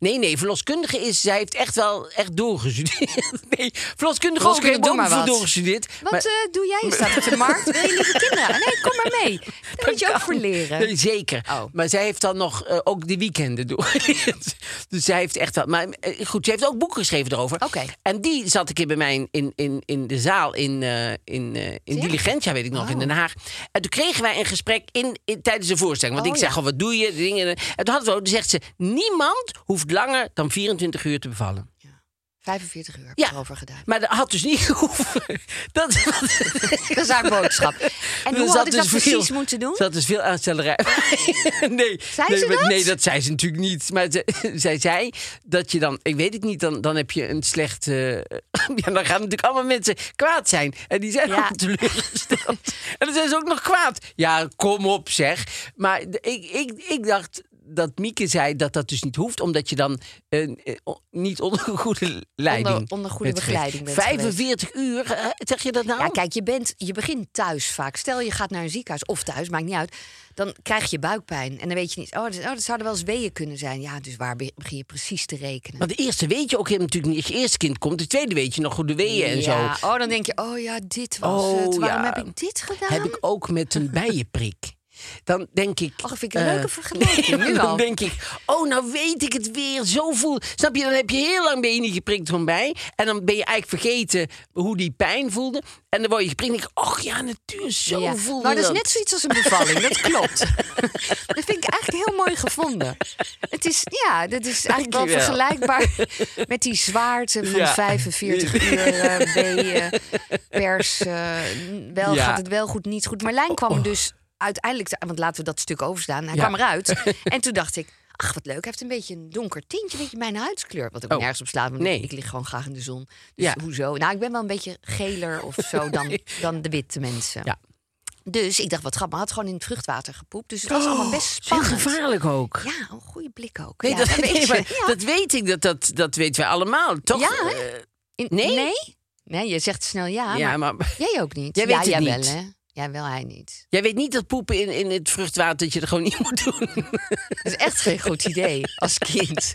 Nee, nee, verloskundige is, zij heeft echt wel echt doorgestudeerd. [LAUGHS] Nee, verloskundige ook, heeft maar doorgestudeerd. Wat Maar- eh, doe jij? Je staat op de markt. Wil je lieve kinderen? Nee, kom maar mee. [LAUGHS] Daar moet je ook voor leren. Nee, zeker. Oh. Maar zij heeft dan nog eh, ook de weekenden doorgeleerd. [LAUGHS] dus zij heeft echt wel. Maar eh, goed, ze heeft ook boeken geschreven erover. Oké. En die zat ik in bij mij in, in, in de zaal in, in, in? Diligentia, weet ik nog, in Den Haag. En toen kregen wij een gesprek in, in, tijdens de voorstelling. Want Oh, ik zeg ja. gewoon, wat doe je? Dingen. En toen hadden we, toen zegt ze, niemand hoeft langer dan 24 uur te bevallen. 45 uur heb Ja. erover gedaan. Maar dat had dus niet [LAUGHS] hoeven. Dat, [LAUGHS] Dat is haar boodschap. En hoe had ik dat dus veel- precies moeten doen? Er zat dus veel aanstellerij. nee, [LAUGHS] Zei nee, ze dat? nee, dat zei ze natuurlijk niet. Maar ze, zij zei dat je dan, ik weet het niet, dan, dan heb je een slecht. eh, ja, dan gaan natuurlijk allemaal mensen kwaad zijn. En die zijn Ja. ook teleurgesteld. en dan zijn ze ook nog kwaad. Ja, kom op zeg. Maar ik, ik, ik dacht dat Mieke zei dat dat dus niet hoeft, omdat je dan eh, niet onder [LAUGHS] goede leiding. Onder- onder goede bent begeleiding bent 45 uur, eh, zeg je dat nou? Ja, kijk, je, bent, je begint thuis vaak. Stel je gaat naar een ziekenhuis of thuis, maakt niet uit. Dan krijg je buikpijn. En dan weet je niet, oh, dat, oh, dat zouden wel eens weeën kunnen zijn. Ja, dus waar be- begin je precies te rekenen? Want de eerste weet je ook helemaal natuurlijk niet. Als je eerste kind komt, de tweede weet je nog hoe de weeën en ja, zo. oh, dan denk je, oh ja, dit was Oh, het. Waarom ja. heb ik dit gedaan? Heb ik ook met een [LAUGHS] bijenprik. Dan denk ik. Och, vind ik een leuke eh, vergelijking, [LAUGHS] nu dan denk ik, oh, nou weet ik het weer. Zo voel. Snap je, dan heb je heel lang ben je niet geprikt van bij. En dan ben je eigenlijk vergeten hoe die pijn voelde. En dan word je geprikt. En denk ik, och ja, natuurlijk, zo Ja. voelde Nou, dat is net zoiets als een bevalling, dat [LAUGHS] klopt. dat vind ik eigenlijk heel mooi gevonden. Het is, ja, dat is eigenlijk wel vergelijkbaar met die zwaarte van Ja. 45 [LAUGHS] uur eh, pers. eh, wel Ja. gaat het wel goed, niet goed. Marlijn kwam dus uiteindelijk, want laten we dat stuk overstaan. Hij Ja. kwam eruit [LAUGHS] en toen dacht ik... Ach, wat leuk. Hij heeft een beetje een donker tintje, een beetje mijn huidskleur. Wat ook Oh. nergens op slaat, want Nee. ik lig gewoon graag in de zon. Dus Ja. hoezo? Nou, ik ben wel een beetje geler of zo [LAUGHS] dan, dan de witte mensen. Ja. Dus ik dacht, wat grappig. Hij had gewoon in het vruchtwater gepoept. Dus het was allemaal best Oh, heel spannend. gevaarlijk ook. Ja, een goede blik ook. Nee, ja, dat, weet [LAUGHS] nee, je. maar Ja. dat weet ik. Dat, dat, dat weten wij allemaal. Toch? Ja? Eh, In- nee? Nee? Nee, je zegt snel ja, Ja, maar, maar jij ook niet. Jij ja, weet het jij niet. wel, hè? Ja, wel hij niet. jij weet niet dat poepen in, in het vruchtwater dat je er gewoon niet [LAUGHS] moet doen. Dat is echt geen goed idee als kind.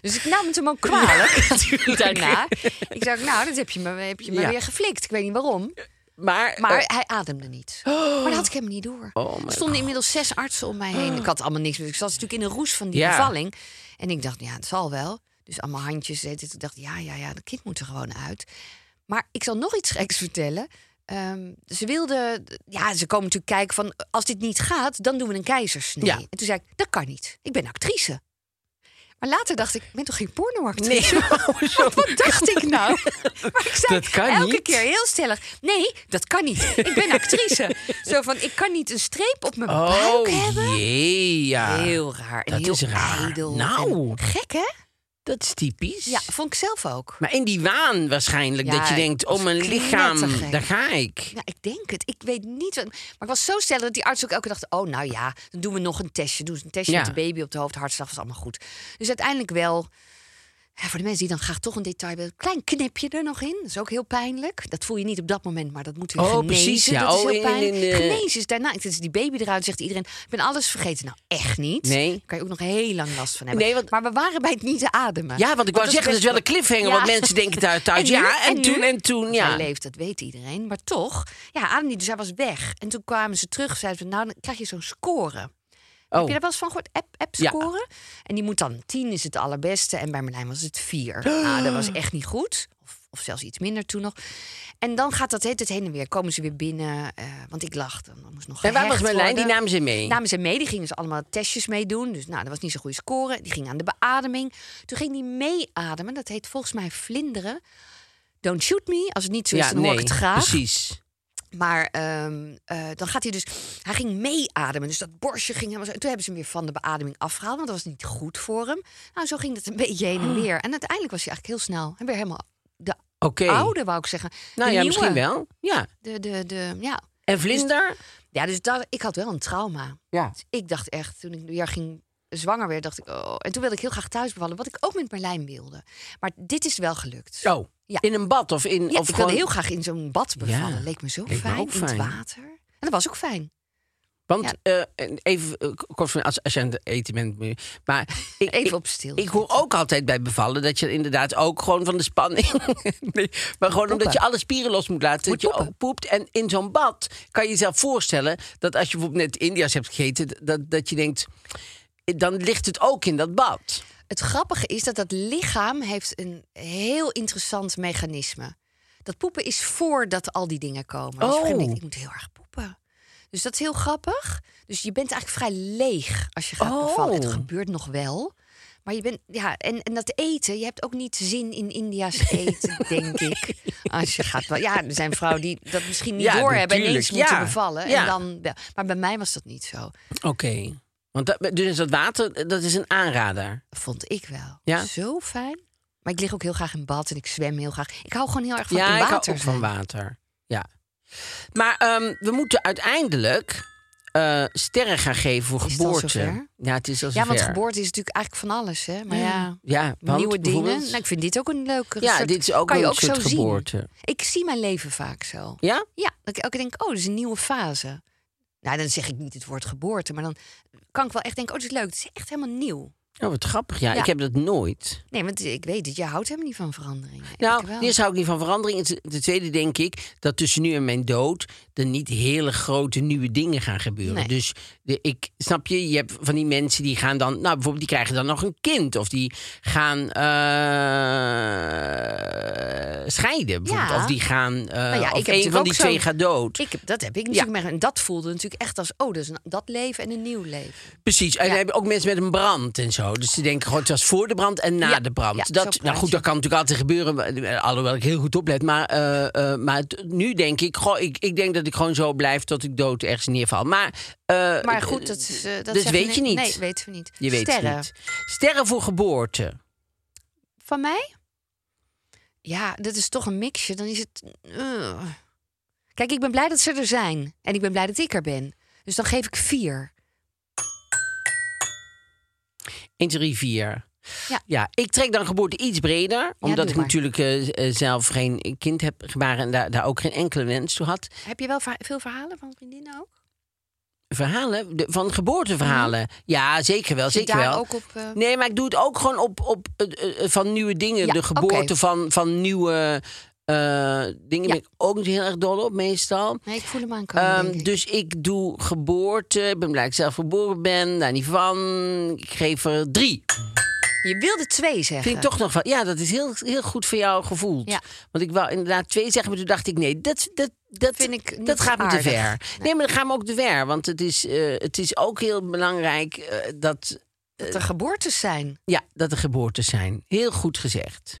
Dus ik nam het hem ook kwalijk [LAUGHS] daarna. Ik ook, nou, dat heb je me, heb je me Ja. weer geflikt. Ik weet niet waarom. Maar, Maar eh, hij ademde niet. [GASPS] Maar dat had ik helemaal niet door. Oh, er stonden inmiddels zes artsen om mij heen. [GASPS] Ik had allemaal niks. meer. Ik zat natuurlijk in de roes van die Ja. bevalling. En ik dacht, ja, het zal wel. Dus allemaal handjes. Ik dacht, ja, ja, ja, dat kind moet er gewoon uit. Maar ik zal nog iets geks vertellen. Ehm, ze wilden, ja, ze komen natuurlijk kijken van, als dit niet gaat, dan doen we een keizersnee. Ja. En toen zei ik, dat kan niet. Ik ben actrice. Maar later dacht ik, ik ben toch geen nee, [LAUGHS] [LAUGHS] pornoactrice? hoezo? Wat dacht ik nou? [LAUGHS] Maar ik zei Dat kan elke niet. keer heel stellig: nee, dat kan niet. Ik ben actrice. Zo van: ik kan niet een streep op mijn buik Oh hebben. jee, ja. Heel raar en Dat heel is raar. ijdel. Nou. en gek hè? Dat is typisch. Ja, vond ik zelf ook. Maar in die waan waarschijnlijk, Ja, dat je denkt, oh mijn lichaam, daar ga ik. Ja, ik denk het. Ik weet niet. Wat, maar ik was zo stellig dat die arts ook elke dag dacht: oh, nou ja, dan doen we nog een testje. Doen ze een testje Ja. met de baby op de hoofd, hartslag was allemaal goed. Dus uiteindelijk wel. Ja, voor de mensen die dan graag toch een detail willen, klein knipje er nog in. Dat is ook heel pijnlijk. Dat voel je niet op dat moment, maar dat moet weer Oh, genezen. precies, ja. Dat is Oh, heel in- in- pijnlijk. in, Genezen is daarna. Het is die baby eruit, zegt iedereen. Ik ben alles vergeten. Nou, echt niet. Nee. Daar kan je ook nog heel lang last van hebben. Nee, want- Maar we waren bij het niet te ademen. Ja, want ik wou zeggen, dat is wel een cliffhanger. Ja. Want mensen denken thuis, [LAUGHS] thuis En nu? ja, en, En toen en toen, Hij ja. leeft, dat weet iedereen. Maar toch, ja, adem niet. Dus hij was weg. En toen kwamen ze terug. Zeiden ze, nou, dan krijg je zo'n score. Heb Oh, je daar wel eens van gehoord? App, app Ja. scoren? En die moet dan 10 is het allerbeste. En bij Merlijn was het 4. [GASPS] Nou, dat was echt niet goed. Of, of zelfs iets minder toen nog. En dan gaat dat heet het heen en weer. Komen ze weer binnen. eh, want ik lag dan. Moest nog en waar was Merlijn? Die worden. namen ze mee. Namen ze mee, die gingen ze allemaal testjes meedoen. Dus nou, dat was niet zo'n goede score. Die ging aan de beademing. Toen ging die meeademen. Dat heet volgens mij vlinderen. Don't shoot me. Als het niet zo is, ja, dan hoor ik het graag. precies. Maar ehm, eh, dan gaat hij dus... Hij ging meeademen. Dus dat borstje ging helemaal zo. En toen hebben ze hem weer van de beademing afgehaald. Want dat was niet goed voor hem. Nou, zo ging het een beetje heen en weer. En uiteindelijk was hij eigenlijk heel snel. En weer helemaal de oude, wou ik zeggen. Nou De ja, nieuwe. misschien wel. Ja. De, de, de, ja. En vlinder? ja, dus dat, ik had wel een trauma. Ja. Dus ik dacht echt, toen ik jaar ging zwanger werd, dacht ik... Oh. En toen wilde ik heel graag thuis bevallen. Wat ik ook met Merlijn wilde. Maar dit is wel gelukt. Oh, Ja. in een bad of in... Ja, of ik gewoon... wilde heel graag in zo'n bad bevallen. Ja, Leek me zo leek me fijn, in het water. En dat was ook fijn. Want eh, even eh, kort van als, als je aan het eten bent. Maar [LAUGHS] ik, Even op stil. Ik hoor ook altijd bij bevallen dat je inderdaad ook gewoon van de spanning. [LAUGHS] nee, maar gewoon omdat je alle spieren los moet laten. Moet dat je ook poept. En in zo'n bad kan je jezelf voorstellen dat als je bijvoorbeeld net India's hebt gegeten, dat, dat je denkt. Dan ligt het ook in dat bad. Het grappige is dat dat lichaam heeft een heel interessant mechanisme. Dat poepen is voordat al die dingen komen. Dus Oh. denk ik, ik moet heel erg poepen. Dus dat is heel grappig. Dus je bent eigenlijk vrij leeg als je gaat Oh. bevallen. Het gebeurt nog wel. Maar je bent, ja, en, en dat eten, je hebt ook niet zin in India's eten, [LAUGHS] denk ik. Als je gaat, ja, er zijn vrouwen die dat misschien niet Ja, doorhebben en ineens moeten bevallen. Ja. En dan. Maar bij mij was dat niet zo. Oké. Want dat, dus dat water, dat is een aanrader. Vond ik wel. Ja? Zo fijn. Maar ik lig ook heel graag in bad en ik zwem heel graag. Ik hou gewoon heel erg van ja, in ik hou water ook van water. Ja. Maar ehm, we moeten uiteindelijk eh, sterren gaan geven voor geboorte. Ja, het is al Ja, want geboorte is natuurlijk eigenlijk van alles, hè? Maar ja, Ja, nieuwe dingen. Nou, ik vind dit ook een leuke Ja, soort- dit is ook kan je een ook soort zo geboorte. Zien. Ik zie mijn leven vaak zo. Ja? Ja, dat ik elke keer denk, oh, dit is een nieuwe fase. Nou, dan zeg ik niet het woord geboorte, maar dan kan ik wel echt denken, oh, dit is leuk. Het is echt helemaal nieuw. Oh, wat grappig. Ja, Ja. ik heb dat nooit. Nee, want ik weet het, je houdt helemaal niet van verandering. Nou, eerst hou ik niet van verandering. Ten tweede denk ik dat tussen nu en mijn dood... er niet hele grote nieuwe dingen gaan gebeuren. Nee. Dus de, ik snap je, je hebt van die mensen die gaan dan... Nou, bijvoorbeeld die krijgen dan nog een kind. Of die gaan eh, scheiden. Bijvoorbeeld. Ja. Of die gaan... eh Nou ja, of een van die twee gaat dood. Ik heb, dat heb ik natuurlijk. maar- En dat voelde natuurlijk echt als, oh, dat is een, dat leven en een nieuw leven. Precies. En Ja. dan heb je ook mensen met een brand en zo. Dus die denken gewoon, het was voor de brand en na Ja, de brand. ja, dat, nou goed, dat kan natuurlijk altijd gebeuren. Alhoewel ik heel goed oplet. Maar, eh, maar nu denk ik, goh, ik, ik denk dat ik gewoon zo blijf tot ik dood ergens neerval. Maar, eh, Maar goed, dat is. eh, dat dus weet we je niet. Nee, weten we niet. je weet het Sterren. niet. Sterren voor geboorte. Van mij? Ja, dat is toch een mixje. Dan is het. eh. Kijk, ik ben blij dat ze er zijn. En ik ben blij dat ik er ben. Dus dan geef ik vier. 1, 3, 4. Ja. Ja, ik trek dan geboorte iets breder. Omdat ik maar. natuurlijk eh, eh, zelf geen kind heb gebaren en daar, daar ook geen enkele wens toe had. Heb je wel veel verhalen van vriendinnen ook? Verhalen, de, van geboorteverhalen. Ja, zeker wel, zeker daar wel. ook op... eh, Nee, maar ik doe het ook gewoon op, op van nieuwe dingen. Ja, de geboorte van, van nieuwe dingen ben Ja. ik ook niet heel erg dol op, meestal. Nee, ik voel hem aankomen, Ehm, denk ik. dus ik doe geboorte. Ik ben blij dat ik zelf geboren ben. Daar niet van. Ik geef er drie. Je wilde twee zeggen. Vind ik toch nog van. Ja, dat is heel, heel goed voor jou gevoeld. Ja. Want ik wou inderdaad twee zeggen, maar toen dacht ik nee, dat, dat, dat vind ik niet dat gaat me te ver. Nee. maar dat gaat me ook te ver. Want het is, eh, het is ook heel belangrijk eh, dat, Dat er geboortes zijn. ja, dat er geboortes zijn. Heel goed gezegd.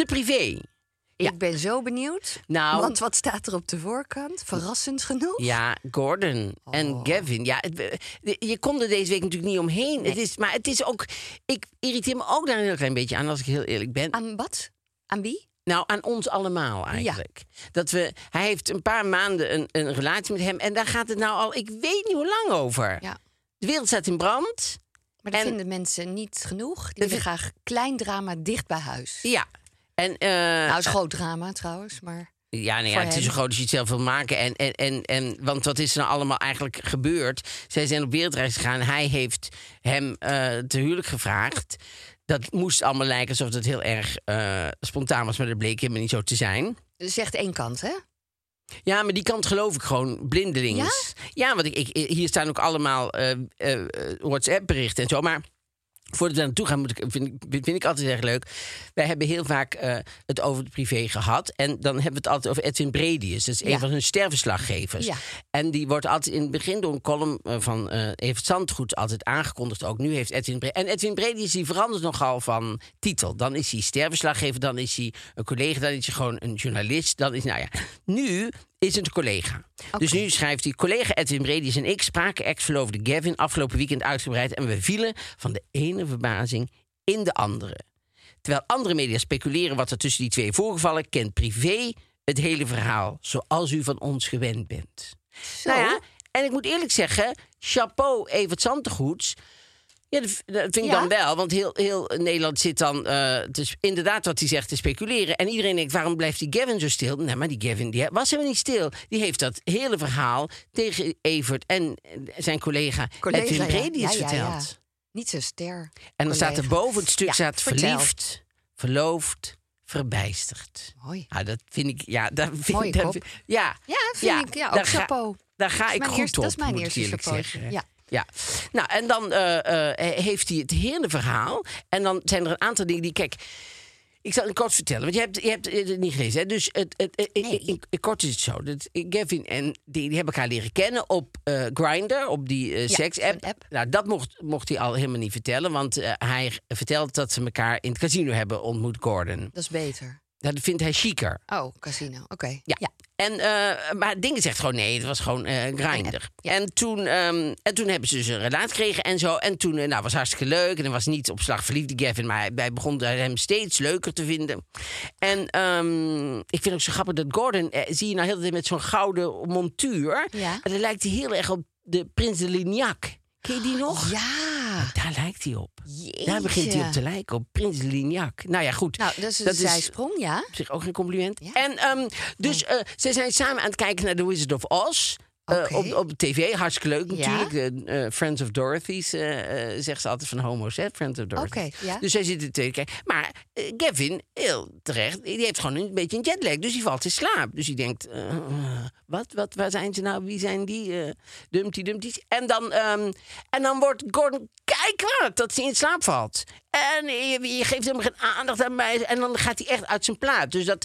De privé. Ik ben zo benieuwd. Nou- Want wat staat er op de voorkant? Verrassend genoeg. Ja, Gordon en Oh. Gavin. Ja, het- je komt er deze week natuurlijk niet omheen. Het is, maar het is ook. Ik irriteer me ook daar een heel klein beetje aan, als ik heel eerlijk ben. Aan wat? Aan wie? Nou, aan ons allemaal eigenlijk. Dat we, hij heeft een paar maanden een, een relatie met hem. En daar gaat het nou al, ik weet niet hoe lang over. Ja. De wereld staat in brand. Maar dat En- vinden mensen niet genoeg. Die willen graag klein drama dicht bij huis. Ja. En, eh, nou, is groot drama trouwens, maar... Ja, nee, ja het is zo groot als je het zelf wil maken. En, en, en, en, want wat is er nou allemaal eigenlijk gebeurd? Zij zijn op wereldreis gegaan. Hij heeft hem eh te huwelijk gevraagd. Dat moest allemaal lijken alsof het heel erg eh, spontaan was, maar dat bleek helemaal niet zo te zijn. Zegt één kant, hè? Ja, maar die kant geloof ik gewoon blindelings. Ja, want ik, ik, hier staan ook allemaal eh, eh, WhatsApp-berichten en zo. Maar voordat we naartoe gaan, moet ik, vind, ik, vind ik altijd erg leuk. Wij hebben heel vaak eh, het over de privé gehad. En dan hebben we het altijd over Edwin Bredius. Dat is een van hun sterverslaggevers. Ja. En die wordt altijd in het begin door een column eh, van eh Evert Zandgoed altijd aangekondigd. Ook nu heeft Edwin Bredius... En Edwin Bredius die verandert nogal van titel. Dan is hij sterverslaggever, dan is hij een collega, dan is hij gewoon een journalist. Dan is, nou ja, nu is een collega. Dus nu schrijft hij... Collega Edwin Bredius en ik spraken ex-verloofde Gavin afgelopen weekend uitgebreid... en we vielen van de ene verbazing in de andere. Terwijl andere media speculeren wat er tussen die twee voorgevallen... kent privé het hele verhaal, zoals u van ons gewend bent. Zo. Nou ja, en ik moet eerlijk zeggen, chapeau Evert Zantegoeds. Ja, dat, dat vind ik Ja? dan wel. Want heel, heel Nederland zit dan eh, sp- inderdaad wat hij zegt te speculeren. En iedereen denkt, waarom blijft die Gavin zo stil? Nee, maar die Gavin die was helemaal niet stil. Die heeft dat hele verhaal tegen Evert en zijn collega, Collega, Edwin. Bredius Ja, verteld. Niet zo ster. En dan staat er boven het stuk staat verliefd, verloofd, verbijsterd. Mooi. Nou, dat vind ik, ja, dat vind Mooie ik, dat kop. vind- ja, Ja, vind ik. Ja, ook chapeau. Daar ga ik goed eerste- op, dat is mijn eerste zeggen. Ja. Ja, nou en dan eh, eh, heeft hij het hele verhaal. En dan zijn er een aantal dingen die. Kijk, ik zal het kort vertellen, want je hebt, je hebt het niet gelezen. Hè? Dus het, het, het- in- in- in kort is het zo: dat Gavin en die, die hebben elkaar leren kennen op eh Grindr, op die eh Ja, seks-app. zo'n app. Nou, dat mocht, mocht hij al helemaal niet vertellen, want eh, hij vertelt dat ze elkaar in het casino hebben ontmoet, Gordon. Dat is beter. Dat vindt hij chiquer. Oh, casino. Oké. Ja. En, eh, maar Dingen zegt gewoon nee, het was gewoon eh grinder. Ja. En, toen, ehm, en toen hebben ze dus een relatie gekregen en zo. En toen, eh, nou, was hartstikke leuk. En hij was niet op slag verliefd, die Gavin. Maar hij, hij begon hem steeds leuker te vinden. En ehm, ik vind ook zo grappig dat Gordon, zie je nou heel de tijd met zo'n gouden montuur. Ja. En dan lijkt hij heel erg op de prins de Lignac. Ken je die nog? Ja. Daar lijkt hij op. Jeetje. Daar begint hij op te lijken, op prins Lignac. Nou ja, goed. Nou, dat is een zijsprong, ja. Op zich ook geen compliment. Ja. En ehm, dus eh, ze zijn samen aan het kijken naar The Wizard of Oz. Eh, op, op tv, hartstikke leuk natuurlijk. Eh, Friends of Dorothy's, eh, zegt ze altijd van homo's, hè? Friends of Dorothy. Ja. Dus zij zitten te kijken. Maar eh, Gavin, heel terecht, die heeft gewoon een beetje een jetlag. Dus die valt in slaap. Dus die denkt, wat, wat, waar zijn ze nou? Wie zijn die? Dumpty Dumpty's. En dan, ehm, en dan wordt Gordon kijkwaard dat hij in slaap valt. En je, je geeft hem geen aandacht aan mij. En dan gaat hij echt uit zijn plaat. Dus dat...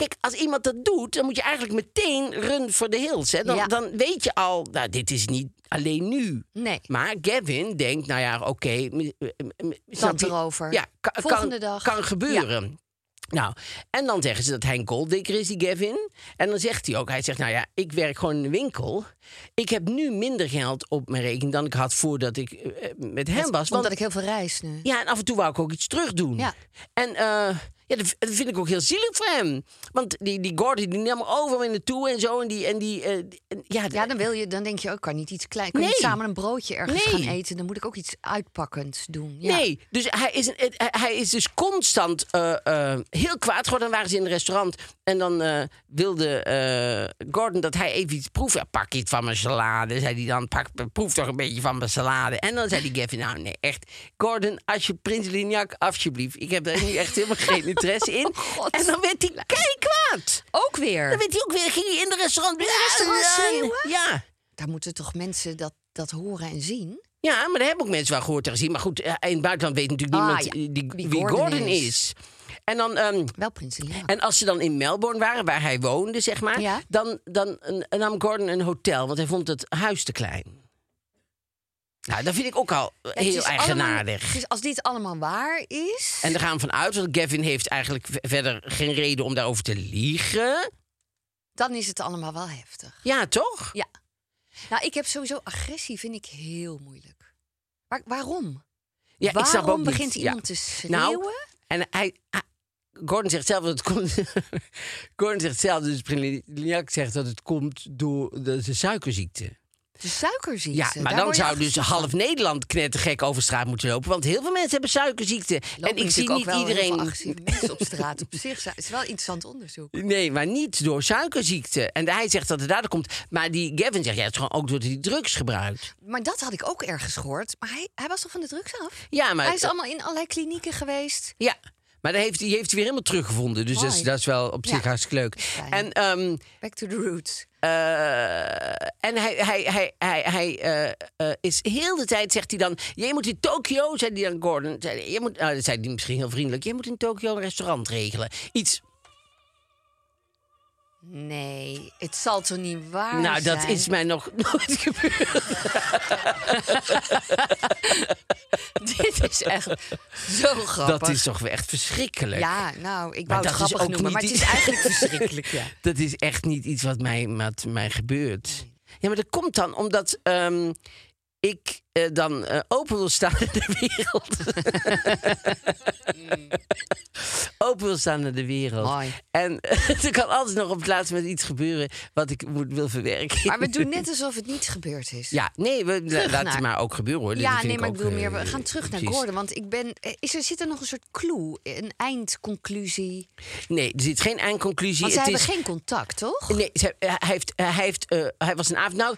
Kijk, als iemand dat doet, dan moet je eigenlijk meteen run for the hills. Hè? Dan, Ja. dan weet je al, nou, dit is niet alleen nu. Nee. Maar Gavin denkt, nou ja, oké. snap je? erover. Ja, Volgende kan, dag. kan gebeuren. Nou, en dan zeggen ze dat hij een golddigger is, die Gavin. En dan zegt hij ook, hij zegt, nou ja, ik werk gewoon in de winkel. Ik heb nu minder geld op mijn rekening dan ik had voordat ik eh, met hem was. Omdat ik heel veel reis nu. Ja, en af en toe wou ik ook iets terug doen. Ja. En eh, ja, dat, dat vind ik ook heel zielig voor hem. Want die, die Gordon die nam overal mee naartoe en zo. En die, en die, eh, en ja, Ja, dan wil je, dan denk je ook, kan niet iets klein. Kan je Nee. niet samen een broodje ergens Nee. gaan eten? Dan moet ik ook iets uitpakkends doen. Ja. Nee, dus hij is, hij- is dus constant eh, eh, heel kwaad geworden. Dan waren ze in een restaurant en dan wilde Gordon dat hij even iets proeft. Ja, pak iets van mijn salade, zei hij dan. Pak, proef toch een beetje van mijn salade. En dan zei die Gavin, nou nee, echt. Gordon, als je Prins Lignac, alsjeblieft. Ik heb daar nu echt helemaal geen interesse in. [LAUGHS] God. En dan werd hij keikwaad. Ook weer. Dan werd hij ook weer, ging hij in de restaurant. restaurant Ja, schreeuwen? Ja. Daar moeten toch mensen dat, dat horen en zien? Ja, maar daar hebben ook mensen wel gehoord en gezien. Maar goed, eh, in het buitenland weet natuurlijk Ah, niemand ja. eh, die, Wie Gordon Gordon, is. is. En dan... ehm, Wel. En als ze dan in Melbourne waren, waar hij woonde, zeg maar, Ja. dan, dan nam Gordon een hotel, want hij vond het huis te klein. Nou, dat vind ik ook al heel eigenaardig. allemaal- dus als dit allemaal waar is... En daar gaan we vanuit, want Gavin heeft eigenlijk verder geen reden om daarover te liegen. dan is het allemaal wel heftig. Ja, toch? Ja. Nou, ik heb sowieso agressie, vind ik heel moeilijk. Maar waarom? Ja, waarom ik snap ook niet. begint Ja. iemand te schreeuwen? Nou, en hij, hij- Gordon zegt zelf dat het komt. [LAUGHS] Gordon zegt zelf, dus zegt dat het komt door de, de suikerziekte. De suikerziekte. Ja, maar daar dan zou dus van. half Nederland knettergek over straat moeten lopen. Want heel veel mensen hebben suikerziekte. Lopen en ik zie niet iedereen. op straat. Op zich het is wel interessant onderzoek. Nee, maar niet door suikerziekte. En hij zegt dat het daardoor komt. Maar die Gavin zegt, ja, het is gewoon ook door die drugs gebruikt. Maar dat had ik ook ergens gehoord. Maar hij, hij was toch van de drugs af? Ja, maar, hij is allemaal in allerlei klinieken geweest. ja, maar dat heeft, die heeft hij weer helemaal teruggevonden. Dus dat is, dat is wel op zich Ja, hartstikke leuk. En, ehm, Back to the roots. eh, en hij, hij, hij, hij, hij eh, eh, is heel de tijd, zegt hij dan... Jij moet in Tokio, zei hij dan Gordon. Zei jij moet, nou, dat zei hij misschien heel vriendelijk. Jij moet in Tokio een restaurant regelen. Iets Nee, het zal toch niet waar Nou, dat zijn? is mij nog nooit gebeurd. [LAUGHS] Dit is echt zo grappig. Dat is toch echt verschrikkelijk. Ja, nou, ik wou het grappig noemen, maar het is eigenlijk [LAUGHS] verschrikkelijk, ja. Dat is echt niet iets wat mij, wat mij gebeurt. Ja, maar dat komt dan omdat ehm, ik eh, dan eh, open wil staan in de wereld. [LAUGHS] open wil staan naar de wereld. Mooi. En [LAUGHS] er kan altijd nog op het laatste moment iets gebeuren wat ik moet, wil verwerken. Maar we doen net [LAUGHS] alsof het niet gebeurd is. Ja, nee, we, la- laat naar- het maar ook gebeuren hoor. Ja, nee, maar ik bedoel eh, meer, we gaan terug naar. Gordon. Want ik ben. eh, Is er, zit er nog een soort clue, een eindconclusie? Nee, er zit geen eindconclusie. Want ze Het hebben is, geen contact, toch? Nee, ze- hij, heeft, hij, heeft, eh, hij was een avond. Nou,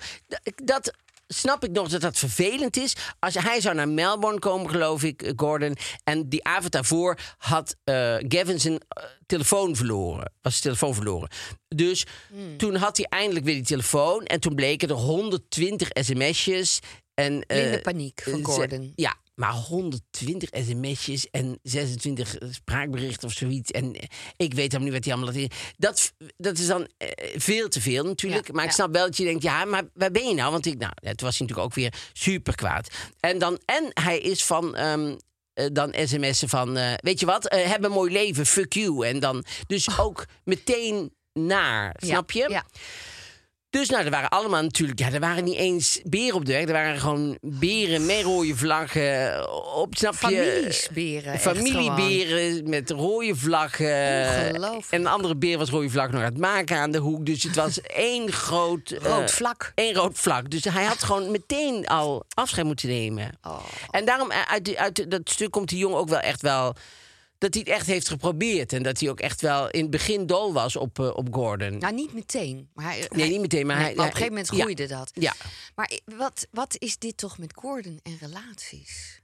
dat snap ik nog dat dat vervelend is. Als hij zou naar Melbourne komen, geloof ik, eh, Gordon. En die avond daarvoor had eh, Gavin zijn eh, telefoon verloren. Was zijn telefoon verloren. Dus Hmm. toen had hij eindelijk weer die telefoon. En toen bleken er 120 sms'jes. En, eh, Blinde paniek van ze- Gordon. ja, maar 120 sms'jes en 26 spraakberichten of zoiets. En eh, ik weet dan niet wat hij allemaal in. Dat, dat is dan eh, veel te veel natuurlijk. Ja, maar ik snap wel dat je denkt, ja, maar waar ben je nou? Want ik, nou, het was hij natuurlijk ook weer super kwaad. En, dan, en hij is van... ehm, eh, dan sms'en van, weet je wat, eh, heb een mooi leven, fuck you. En dan dus ook meteen naar, snap je? Oh. Ja. Dus nou, er waren allemaal natuurlijk... Ja, er waren niet eens beren op de weg. Er waren gewoon beren met rode vlaggen op, snap je? Familiesberen. Familieberen met rode vlaggen. Ongelooflijk. En een andere beer was rode vlag nog aan het maken aan de hoek. Dus het was [LAUGHS] één groot... eh, Rood vlak. Één rood vlak. Dus hij had gewoon meteen al afscheid moeten nemen. Oh. En daarom, eh, uit, uit dat stuk komt die jongen ook wel echt wel... Dat hij het echt heeft geprobeerd. En dat hij ook echt wel in het begin dol was op, eh, op Gordon. Nou, niet meteen. Maar hij, Nee, hij- niet meteen, maar nee, hij- op een gegeven moment ja. groeide dat. Ja. Maar wat, wat is dit toch met Gordon en relaties?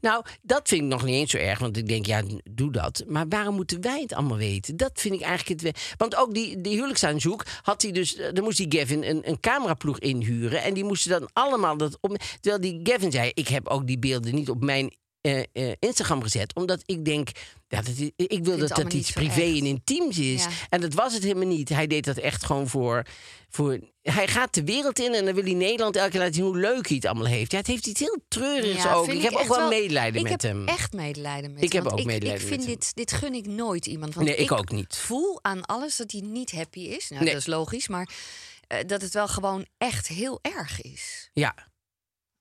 Nou, dat vind ik nog niet eens zo erg, want ik denk, ja, doe dat. Maar waarom moeten wij het allemaal weten? Dat vind ik eigenlijk het... Want ook die, die huwelijksaanzoek had hij dus... eh, Dan moest die Gavin een, een cameraploeg inhuren. En die moesten dan allemaal dat op... Terwijl die Gavin zei, ik heb ook die beelden niet op mijn eh, eh, Instagram gezet. Omdat ik denk, ja, dat, ik wil dat dat iets privé echt. en intiems is. Ja. En dat was het helemaal niet. Hij deed dat echt gewoon voor, voor... Hij gaat de wereld in en dan wil hij Nederland elke keer laten zien hoe leuk hij het allemaal heeft. Ja, het heeft iets heel treurigs Ja, ook. Ik heb ook wel medelijden ik met heb hem. echt medelijden met Ik hem. heb want ook medelijden Ik met vind hem. dit, dit gun ik nooit iemand. Want Nee, ik ook niet. voel aan alles dat hij niet happy is. Nou, Nee. dat is logisch. Maar eh, dat het wel gewoon echt heel erg is. Ja.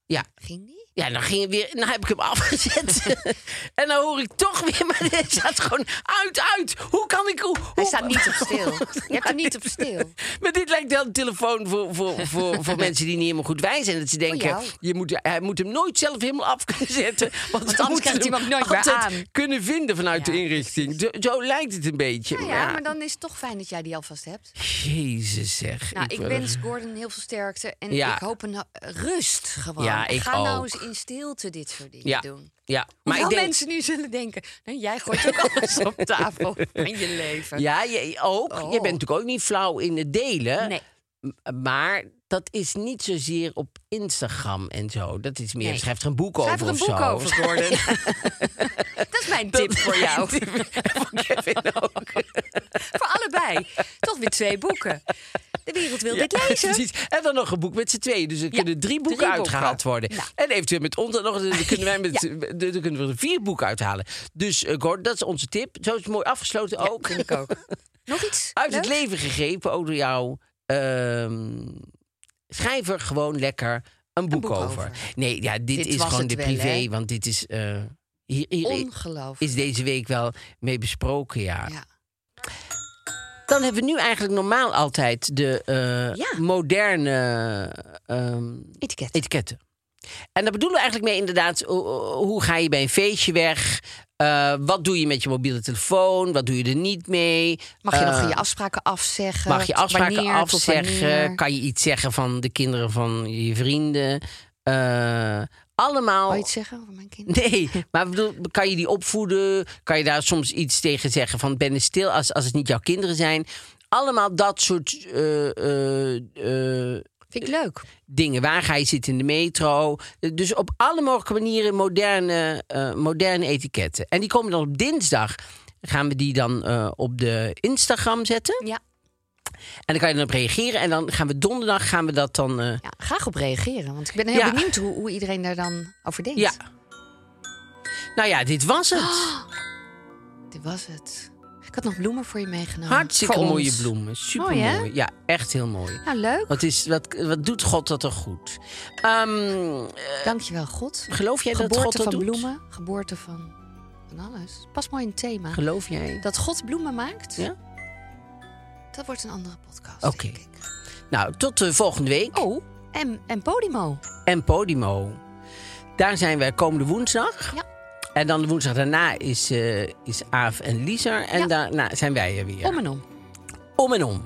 Ja. Ging die? Ja, dan ging het weer. Dan heb ik hem [LAUGHS] afgezet. en dan hoor ik toch weer. Maar hij staat gewoon uit, uit. Hoe kan ik. Hoe, Hij staat niet op stil. Je hebt hem niet op stil. [LAUGHS] Maar dit lijkt wel een telefoon voor, voor, voor, voor [LAUGHS] mensen die niet helemaal goed wijs zijn. Dat ze denken, jou. je moet, hij moet hem nooit zelf helemaal af kunnen zetten. Want, we anders krijgt hij hem ook nooit meer aan. kunnen vinden vanuit Ja, de inrichting. Zo, zo lijkt het een beetje. Ja, maar dan is het toch fijn dat jij die alvast hebt. Jezus zeg. Nou, ik wil- wens Gordon heel veel sterkte. En ik hoop een eh, rust gewoon. Ja, ik Ga nou eens in stilte dit soort dingen Ja, doen. ja. Maar Maar ik denk... mensen nu zullen denken... Nou, jij gooit ook [LAUGHS] alles op tafel van je leven. Ja, je, ook. Je Oh. bent natuurlijk ook niet flauw in het delen. Nee. Maar dat is niet zozeer op Instagram en zo. Dat is meer, Nee. schrijf er een boek Schrijf over er een of boek zo. over, Gordon. [LAUGHS] [LAUGHS] Dat is mijn tip voor jou. Voor Kevin ook. voor allebei. Toch weer twee boeken. Wereld wil dit lezen. precies. En dan nog een boek met z'n tweeën. Dus er kunnen drie boeken drie uitgehaald boeken. worden. Nou. En eventueel met ons dan nog. Dan kunnen, wij met, [LAUGHS] dan kunnen we er vier boeken uithalen. Dus uh, Gordon, dat is onze tip. Zo is het mooi afgesloten ook. Vind ik ook. [LAUGHS] Nog iets? Uit het leven gegrepen, door jou. Ehm, schrijf er gewoon lekker een boek, boek over. over. Nee, ja, dit, Dit is gewoon de privé. Want dit is... hier, hier Ongelooflijk. is deze week wel mee besproken, ja. Ja. Dan hebben we nu eigenlijk normaal altijd de eh, Ja. moderne ehm, Etiket. etiketten. En daar bedoelen we eigenlijk mee inderdaad... ho- hoe ga je bij een feestje weg? Eh, wat doe je met je mobiele telefoon? Wat doe je er niet mee? Mag je nog Eh, je afspraken afzeggen? Mag je afspraken Wanneer, afzeggen? Kan je iets zeggen van de kinderen van je vrienden? Allemaal. Wou je iets zeggen over mijn kinderen? Nee, maar bedoel, kan je die opvoeden? Kan je daar soms iets tegen zeggen van ben eens stil als, als het niet jouw kinderen zijn? Allemaal dat soort eh, eh, eh, Vind ik leuk. dingen. Waar ga je zitten in de metro? Dus op alle mogelijke manieren moderne, moderne etiketten. En die komen dan op dinsdag. Gaan we die dan op de Instagram zetten? Ja. En dan kan je dan op reageren. En dan gaan we donderdag gaan we dat dan. eh, ja, graag op reageren. Want ik ben heel Ja. benieuwd hoe, hoe iedereen daar dan over denkt. ja. Nou ja, dit was het. Dit was het. Ik had nog bloemen voor je meegenomen. Hartstikke mooie bloemen. Super Mooi? Ja, echt heel mooi. Nou, leuk. Wat, is, wat, wat doet God dat toch goed? Ehm, Dankjewel, God. geloof jij dat God dat van doet? bloemen, geboorte van, van alles. Pas mooi het thema. Geloof jij? Dat God bloemen maakt, Ja? Dat wordt een andere podcast, Oké. Nou, tot de volgende week. Oh, en, en Podimo. En Podimo. Daar zijn wij komende woensdag. Ja. En dan de woensdag daarna is, eh is Aaf en Lieser. En Ja. daarna zijn wij er weer. Om en om. Om en om.